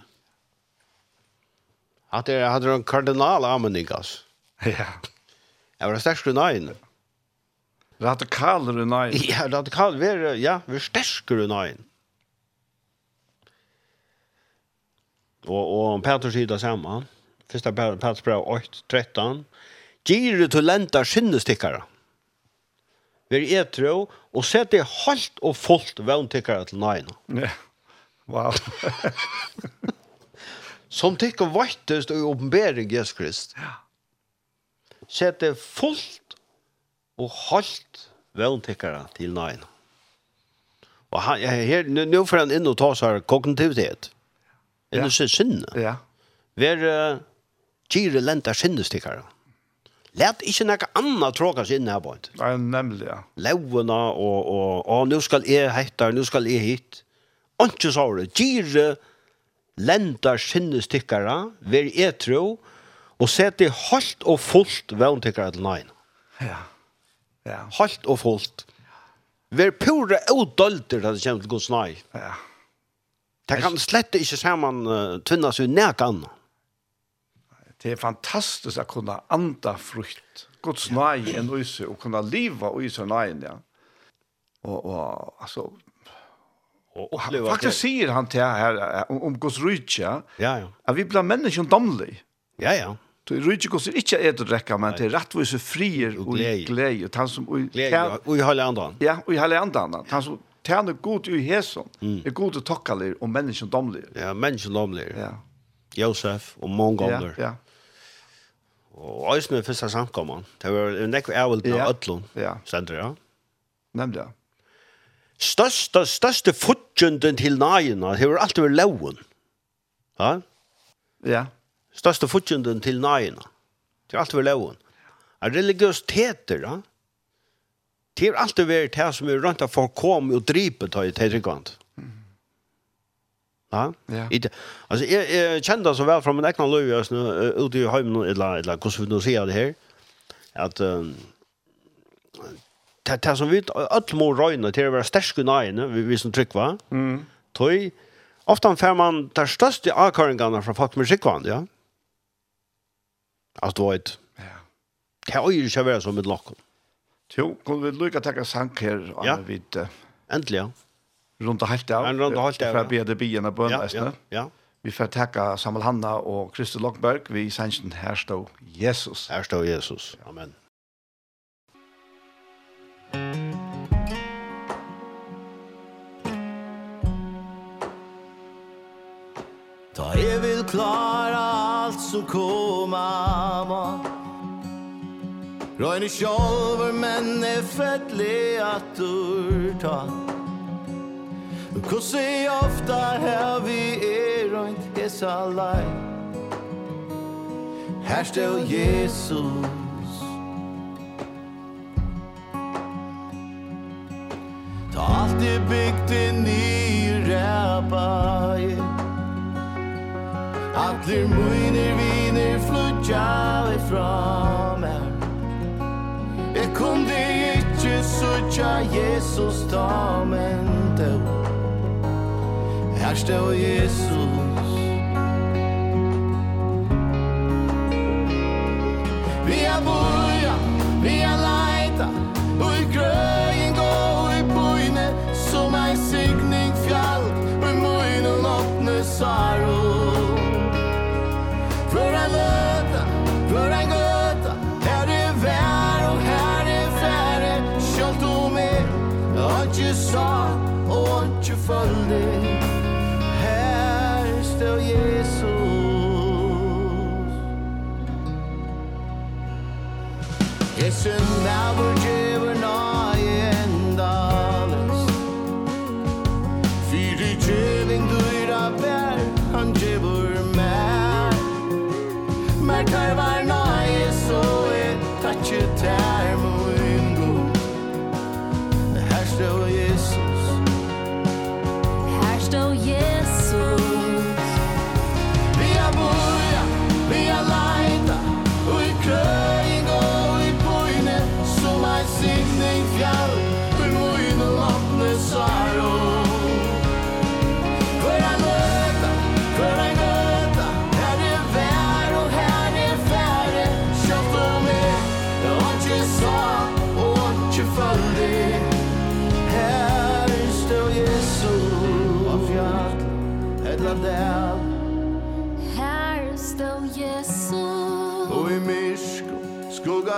At det hadde en kardinal anmenning, altså. Ja. Jeg var sterskere i nøyen. Radikaler i nøyen. Ja, radikaler. Vi ja, vi er sterskere i nøyen. Og, og Peter sier det samme. Første Petrus brev 8, 13. Gire til lenta skinnestikkere. Vi er etro, og sett det halt og fullt vanntikkere til nøyene. Ja, wow. Som tikkere vattest og åpenbering Jesus Krist. Ja. Sett det fullt og halt vanntikkere til nøyene. Og han, her, nu, nu får han inn og ta seg her kognitivitet enn ja. sin sinne. Ja. Ver uh, gire lenta sinnestikkare. Lät inte några andra tråka sig her här på inte. Nej, nämligen. Ja. Låna och, och, och, nu skal jeg hitta, nu skal jeg hit. Inte så det. Gire lenta sinnestikkare, ver etro, og sette halt og fullt vanntikkare til nøyne. Ja. Ja. Halt og fullt. Ver pura odolter at det kommer til Guds nøy. Ja. Det kan slett ikke sammen uh, tvinne seg nærkan. Det er fantastisk å kunne anda frukt. Guds nøye en enn øyse, og kunne liva øyse nøyen, ja. Og, og altså, og oppleva Faktisk sier han til her om, om Guds rydtje, ja, ja. at vi blir mennesker domlig. Ja, ja. Du rydtje Guds er ikke et å drekke, men til rettvise frier og glede, og han som... Og glede, og i halve andre. Ja, og i halve andre. Han som tjene god i hesen, mm. er god til tokkaler og menneskene domler. Ja, mennesken domler. Ja. Josef og mange ganger. Ja, ja. Og også med første samkommet. Det var en ekve ævelt av Øtlund, ja. sender ja. Nemlig, ja. Største, største fudgjenden til nægene, det var alltid ved loven. Ja? Ja. Største fudgjenden til nægene, det var alltid ved loven. Er religiøsiteter, ja? Det har alltid vært det som er rundt at folk kom og dripet til det tryggvand. Ja? Ja. It, altså, jeg, jeg kjente det så vel fra min egna løy, uh, ute i heimen, eller, eller hvordan vi nå sier det her, at um, det, det som vi, alle må røyne til å være sterske nøyene, vi, vi som tryggva, mm. tøy, ofte får man de største avkøringene fra folk med skikkvann, ja? Altså, du vet, ja. det er jo ikke å være som et lokken. Jo, kunne vi lykke til å sanke her? Ja, vid, uh, endelig, ja. Rundt og halte av. Ja, Rundt og halte av, ja. Fra BDB-ene på ja, ja, ja. Vi får takke Samuel Hanna og Kristi Lokberg. Vi sannsyn her stå Jesus. Her stå Jesus. Amen. Ta jeg vil klara alt som koma må Røyne sjolver, men er fettlig at ta Kussi ofta her vi er røynt hesa lei. Her stå Jesus. Ta alt i bygd inn i rabbi Atler muiner viner flutja ifra kunde ikkje sutja Jesus ta men då Her står Jesus.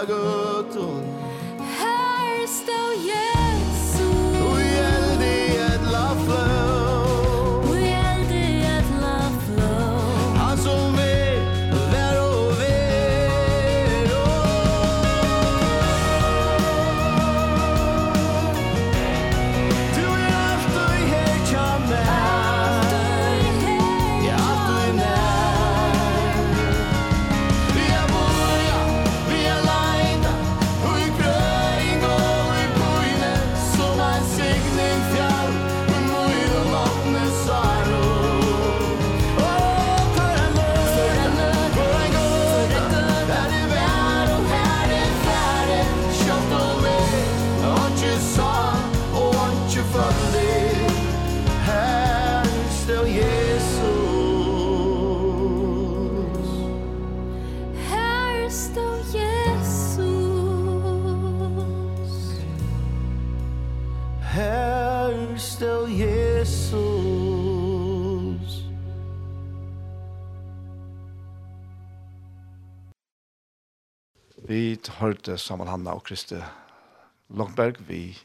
good vi hørte Samuel Hanna og Kristi Longberg, vi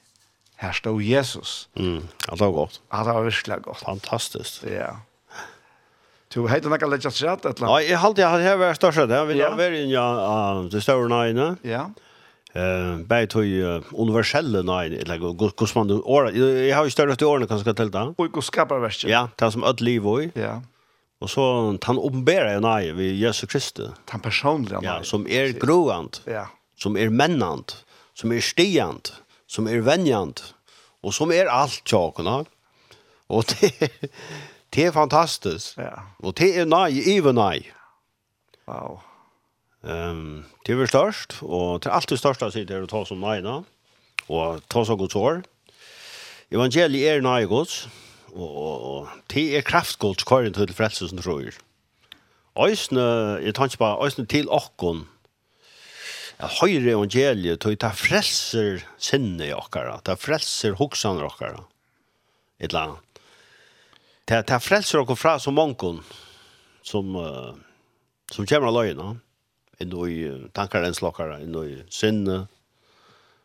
her stod Jesus. Mm, alt var godt. Alt var virkelig godt. Fantastisk. Ja. Du heiter nekka leggja sræt et eller annet? Nei, jeg halte jeg hadde vært størst, jeg ville vært inn i det større nøyene. Ja. Eh, bei tog universelle nøyene, eller hvordan man, jeg har jo større til årene kanskje til det. Og hvordan skaper verset? Ja, det som ødeliv og i. Ja. Och så han uppenbarar en aj ved Jesus Kristus. Han personligen ja, som är er groant. Ja. Som är er männant, som är er stiant, som är er vänjant och som är er allt tjockorna. Och [laughs] det det är fantastiskt. Ja. Och det är nej even nej. Wow. Ehm, um, det är störst och det er alltid största si det att ta som nej då. Och ta så gott år. Evangeliet är nej gott og, og, og det er kraftgåld som til frelse som tror. Øysene, jeg tar ikke bare, øysene til åkken, at høyre evangeliet, tog ta frelser sinne i åkere, ta frelser hoksene i åkere, et eller annet. Ta, ta frelser åkken fra som manken, som, uh, som kommer av løgene, inno i tankar en slakare, inno i sinne.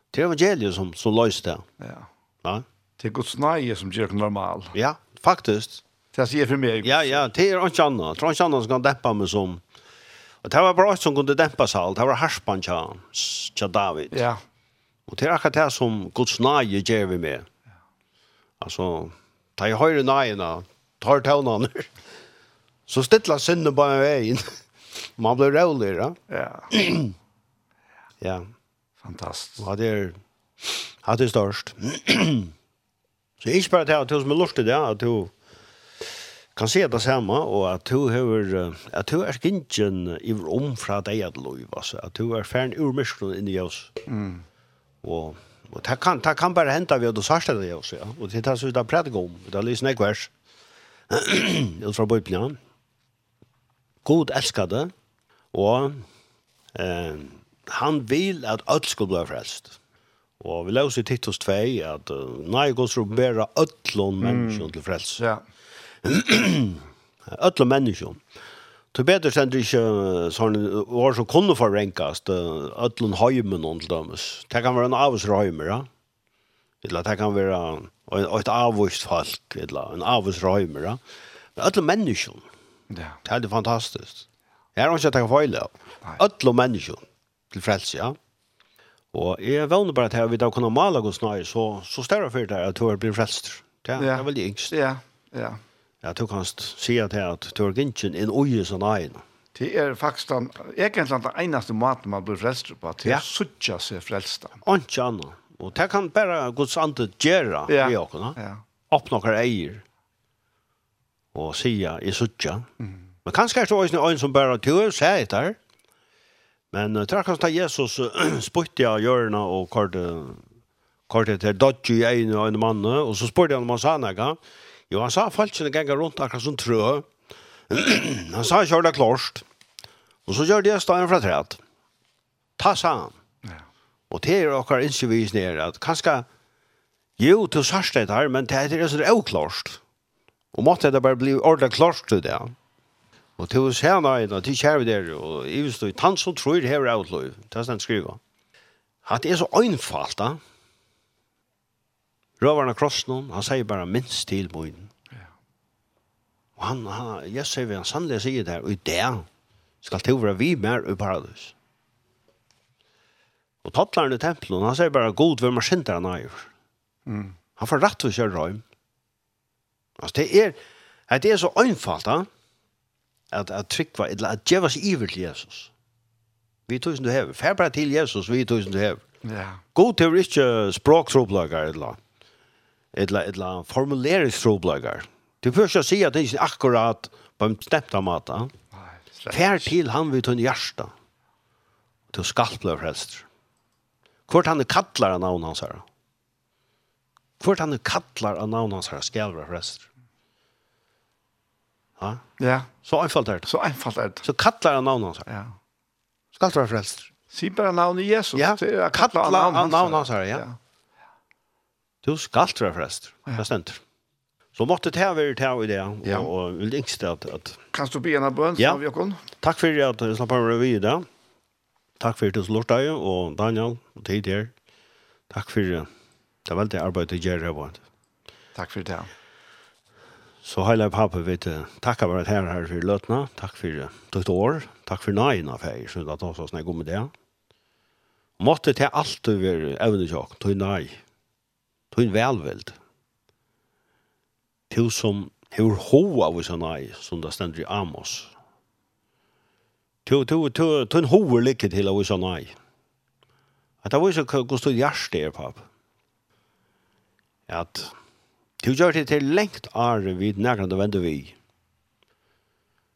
Det er evangeliet som, som løser det. Ja. Ja. Det er Guds nøye som gjør det normal. Ja, faktisk. Det sier for meg. Ja, ja, det er ikke annet. Det er ikke annet som kan dempe meg som. Og det var bra som kunne dempe seg alt. Det var harspan til David. Ja. Og det er akkurat det som Guds nøye gjør vi med. Ja. Altså, ta i høyre nøyene, tar tøvnene. Så stilla synden på en vei. Man blir roligere. Ja. ja. [clears throat] Fantastisk. Ja, det er, ja, det er størst. [clears throat] Så ikke bare til at du som er lort i det, at du kan se det samme, og at du, har, at du er gingen i om fra deg at lov, altså, at du er ferdig ur myskron inni oss. Mm. Og, og det, kan, det kan bare hente ved at du sørste det oss, ja. Og det er så det er prædig om, det er lysen ikke vers, ut fra Bibelen. God elsker det, og eh, han vil at alt skal bli frelst. Og vi leser i Titus 2 at uh, nei gos robera ötlån menneskjon til frels. Ja. ötlån menneskjon. Tu betur sendur ikkje sånn år som kunne forrenkast ötlån heimen og til dømes. Det kan være en avsra heimer, ja. Eller det kan være en, et avvist folk, eller en avsra heimer, ja. Men ötlån menneskjon. Ja. Det er fantastisk. Jeg har ikke at jeg kan feile av. Ötlån til frels, ja. Ja. Og jeg vevner bare til at vi da kunne male Guds nøye, så, så større for det at du har blitt frelst. Det er, ja. er veldig yngst. Ja, ja. Ja, du kan si at det at du har gynnsyn en øye som nøye. Det er faktisk den, egentlig den eneste måten man blir frelst på, til ja. å suttje seg frelst. Ikke annet. Og det kan bare Guds andre gjøre ja. i åkene. Ja. Opp noen eier og sier i suttje. Mm. Men kanskje er det også en som bare, du er seg etter, Men uh, tror kanskje Jesus uh, spurte av hjørnet og kortet kortet til dodge i en og en mann, og så spurte han om han sa noe. Jo, han sa falskene ganger rundt akkurat som trø. han sa kjør det klart. Og så gjør det stedet fra træet. Ta, sa han. Ja. Og det er akkurat innskjevis nere, at kanskje, jo, til sørste det her, men det er så det sånn avklart. Og måtte det bare bli ordentlig klart til det. Ja. Og til å se nøyene, til kjære der, og i hvis du, han som tror hever utløy, det er sånn skriva. At det er så øynfalt, da. Røveren av krossen, han sier bare minst til bøyden. Ja. Og han, han jeg sier vi, han sannelig sier det, her, og i det skal til å være vi mer i paradis. Og tattlaren i tempelen, han sier bare god hvem er synder han er. Mm. Han får rett til å kjøre røym. Altså, det er, det er så øynfalt, da. Ja at, at trykva, eller at djeva seg iver til Jesus. Vi tog som du hever. Fær bare til Jesus, vi tog som du hever. Ja. God til ikke språktroblagar, eller eller, eller formuleringsstroblagar. Du får ikke si at det ikke er akkurat på en bestemt måte. Fær til han vi tog en hjärsta. Du skal bli frelst. Hvort han er kattlar av navn hans her. Hvort han er kattlar av navn hans her skal bli frelst. Ja? Ja. Så einfalt er det. Så einfalt er det. Så kallar han navnet hans. Ja. Så kallar han frelst. Si bare navnet Jesus. Ja, kallar han navnet hans. Ja. ja. Du skal være frelst. Ja. Det stender. Så måtte det være til i det, ja. og, og vil yngste at... at kan du be en av bøn, ja. Jokon? Takk for at du slapp av meg videre. Takk for at du slår deg, og Daniel, og tid her. Takk for det. Det er veldig arbeid til Gjerre. Takk for det, ja. Så heile pappa vet du, takk for at her her for løtene, takk for ditt år, takk for nøyene av her, så det er også snakk om det. Måtte til alt du vil evne tjokk, tog nøy, tog velvild. Til som hur hoa av oss nøy, som det stender i Amos. Tu tu tu en hoa likki til av oss nøy. At ta vísa kostur jarst er pappa. At Du gjør det til lengt are vid nærkant og vende vi.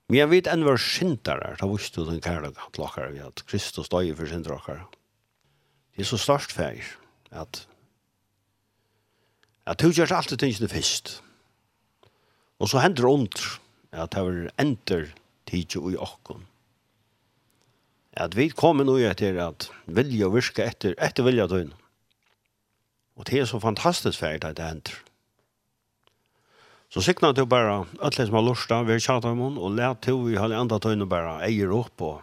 Men jeg vet enn var syndere, da visste du den kærlige til dere, at Kristus døg for syndere dere. Det er så størst feir, at at du gjør alltid tingene først. Og så hender ondt, at det var enter tidsi i okkon. At vi kommer nå etter at vilja virke etter, etter vilja døgn. Og det er så fantastisk feir at det hender. Så sikna du bara alle som har lust av vi tjata om hon, og lær to vi har andre tøyne bara eier opp og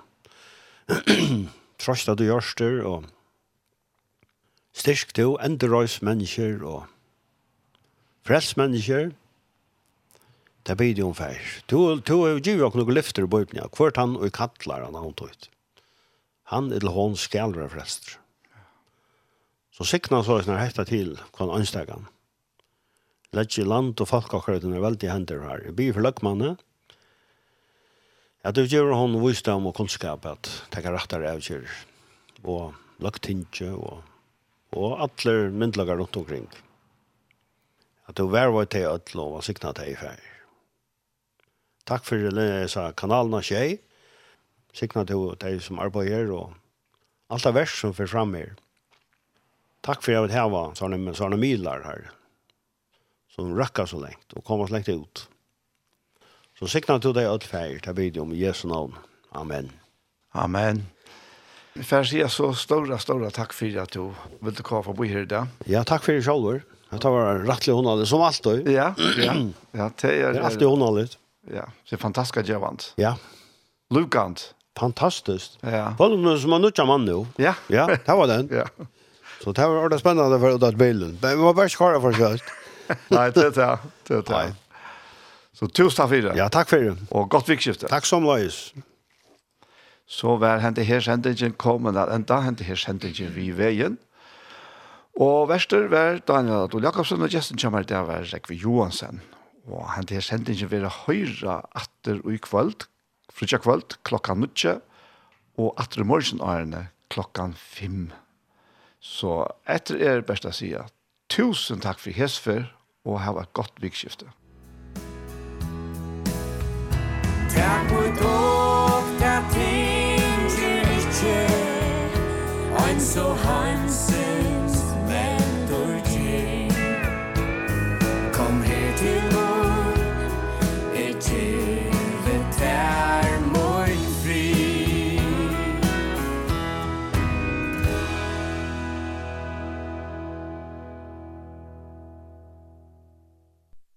[clears throat] trøsta du gjørster og styrk til enderøys mennesker og frels mennesker det blir det om fær. To, to er jo givet noen lyfter i bøypnia, hvert han og kattlar han han tøyt. Han eller hon skal være frelster. Så sikna så er det hetta til kon ansteggan. Legge land og folk akkurat er veldig hender her. Jeg blir for løkmannet. At du gjør hon visdom og kunnskap at det kan rettere avgjør. Og løktingje og, og alle myndelager rundt omkring. At du verver til at lov og sikna til i fer. Takk for lesa kanalen av tjei. Sikna til deg som arbeider og alt av vers som fyrir fram her. Takk for at jeg vil heva sånne, sånne milar her som de rakka så lengt og kom så lengt ut. Så sikna til deg alt feir, ta vet om Jesu navn. Amen. Amen. Vi får si så stora, stora takk for at du ville komme for å bo her i dag. Ja, takk for i sjolver. Det var rettelig hundalig, som alltid. Ja, ja. ja det, er, det er alltid hundalig. Ja, det er fantastisk gjevant. Ja. Lukant. Fantastiskt. Ja. Var det som man nutja mann nu? Ja. Ja, det var den. ja. Så det var ordentlig spennende for å ta bilden. Men vi var bare skara for sig. [laughs] Nej, det är det. Det Så tusen tack för det. Ja, tack för det. Och gott vikskifte. Tack som løys. Så var hente her sendingen kommet at enda hente her sendingen vi veien. Og verster var Daniel Adol Jakobsen og Justin Kjammer der var Rekve Johansen. Og hente her sendingen vil høyre atter og i kvöld, frutja kvöld, klokka nutje, og atter i morgen årene klokkan fem. Så etter er best å si at tusen takk for hesfer og ha et godt vikskifte. Takk for dog, der tinger ikke, ein så hansen.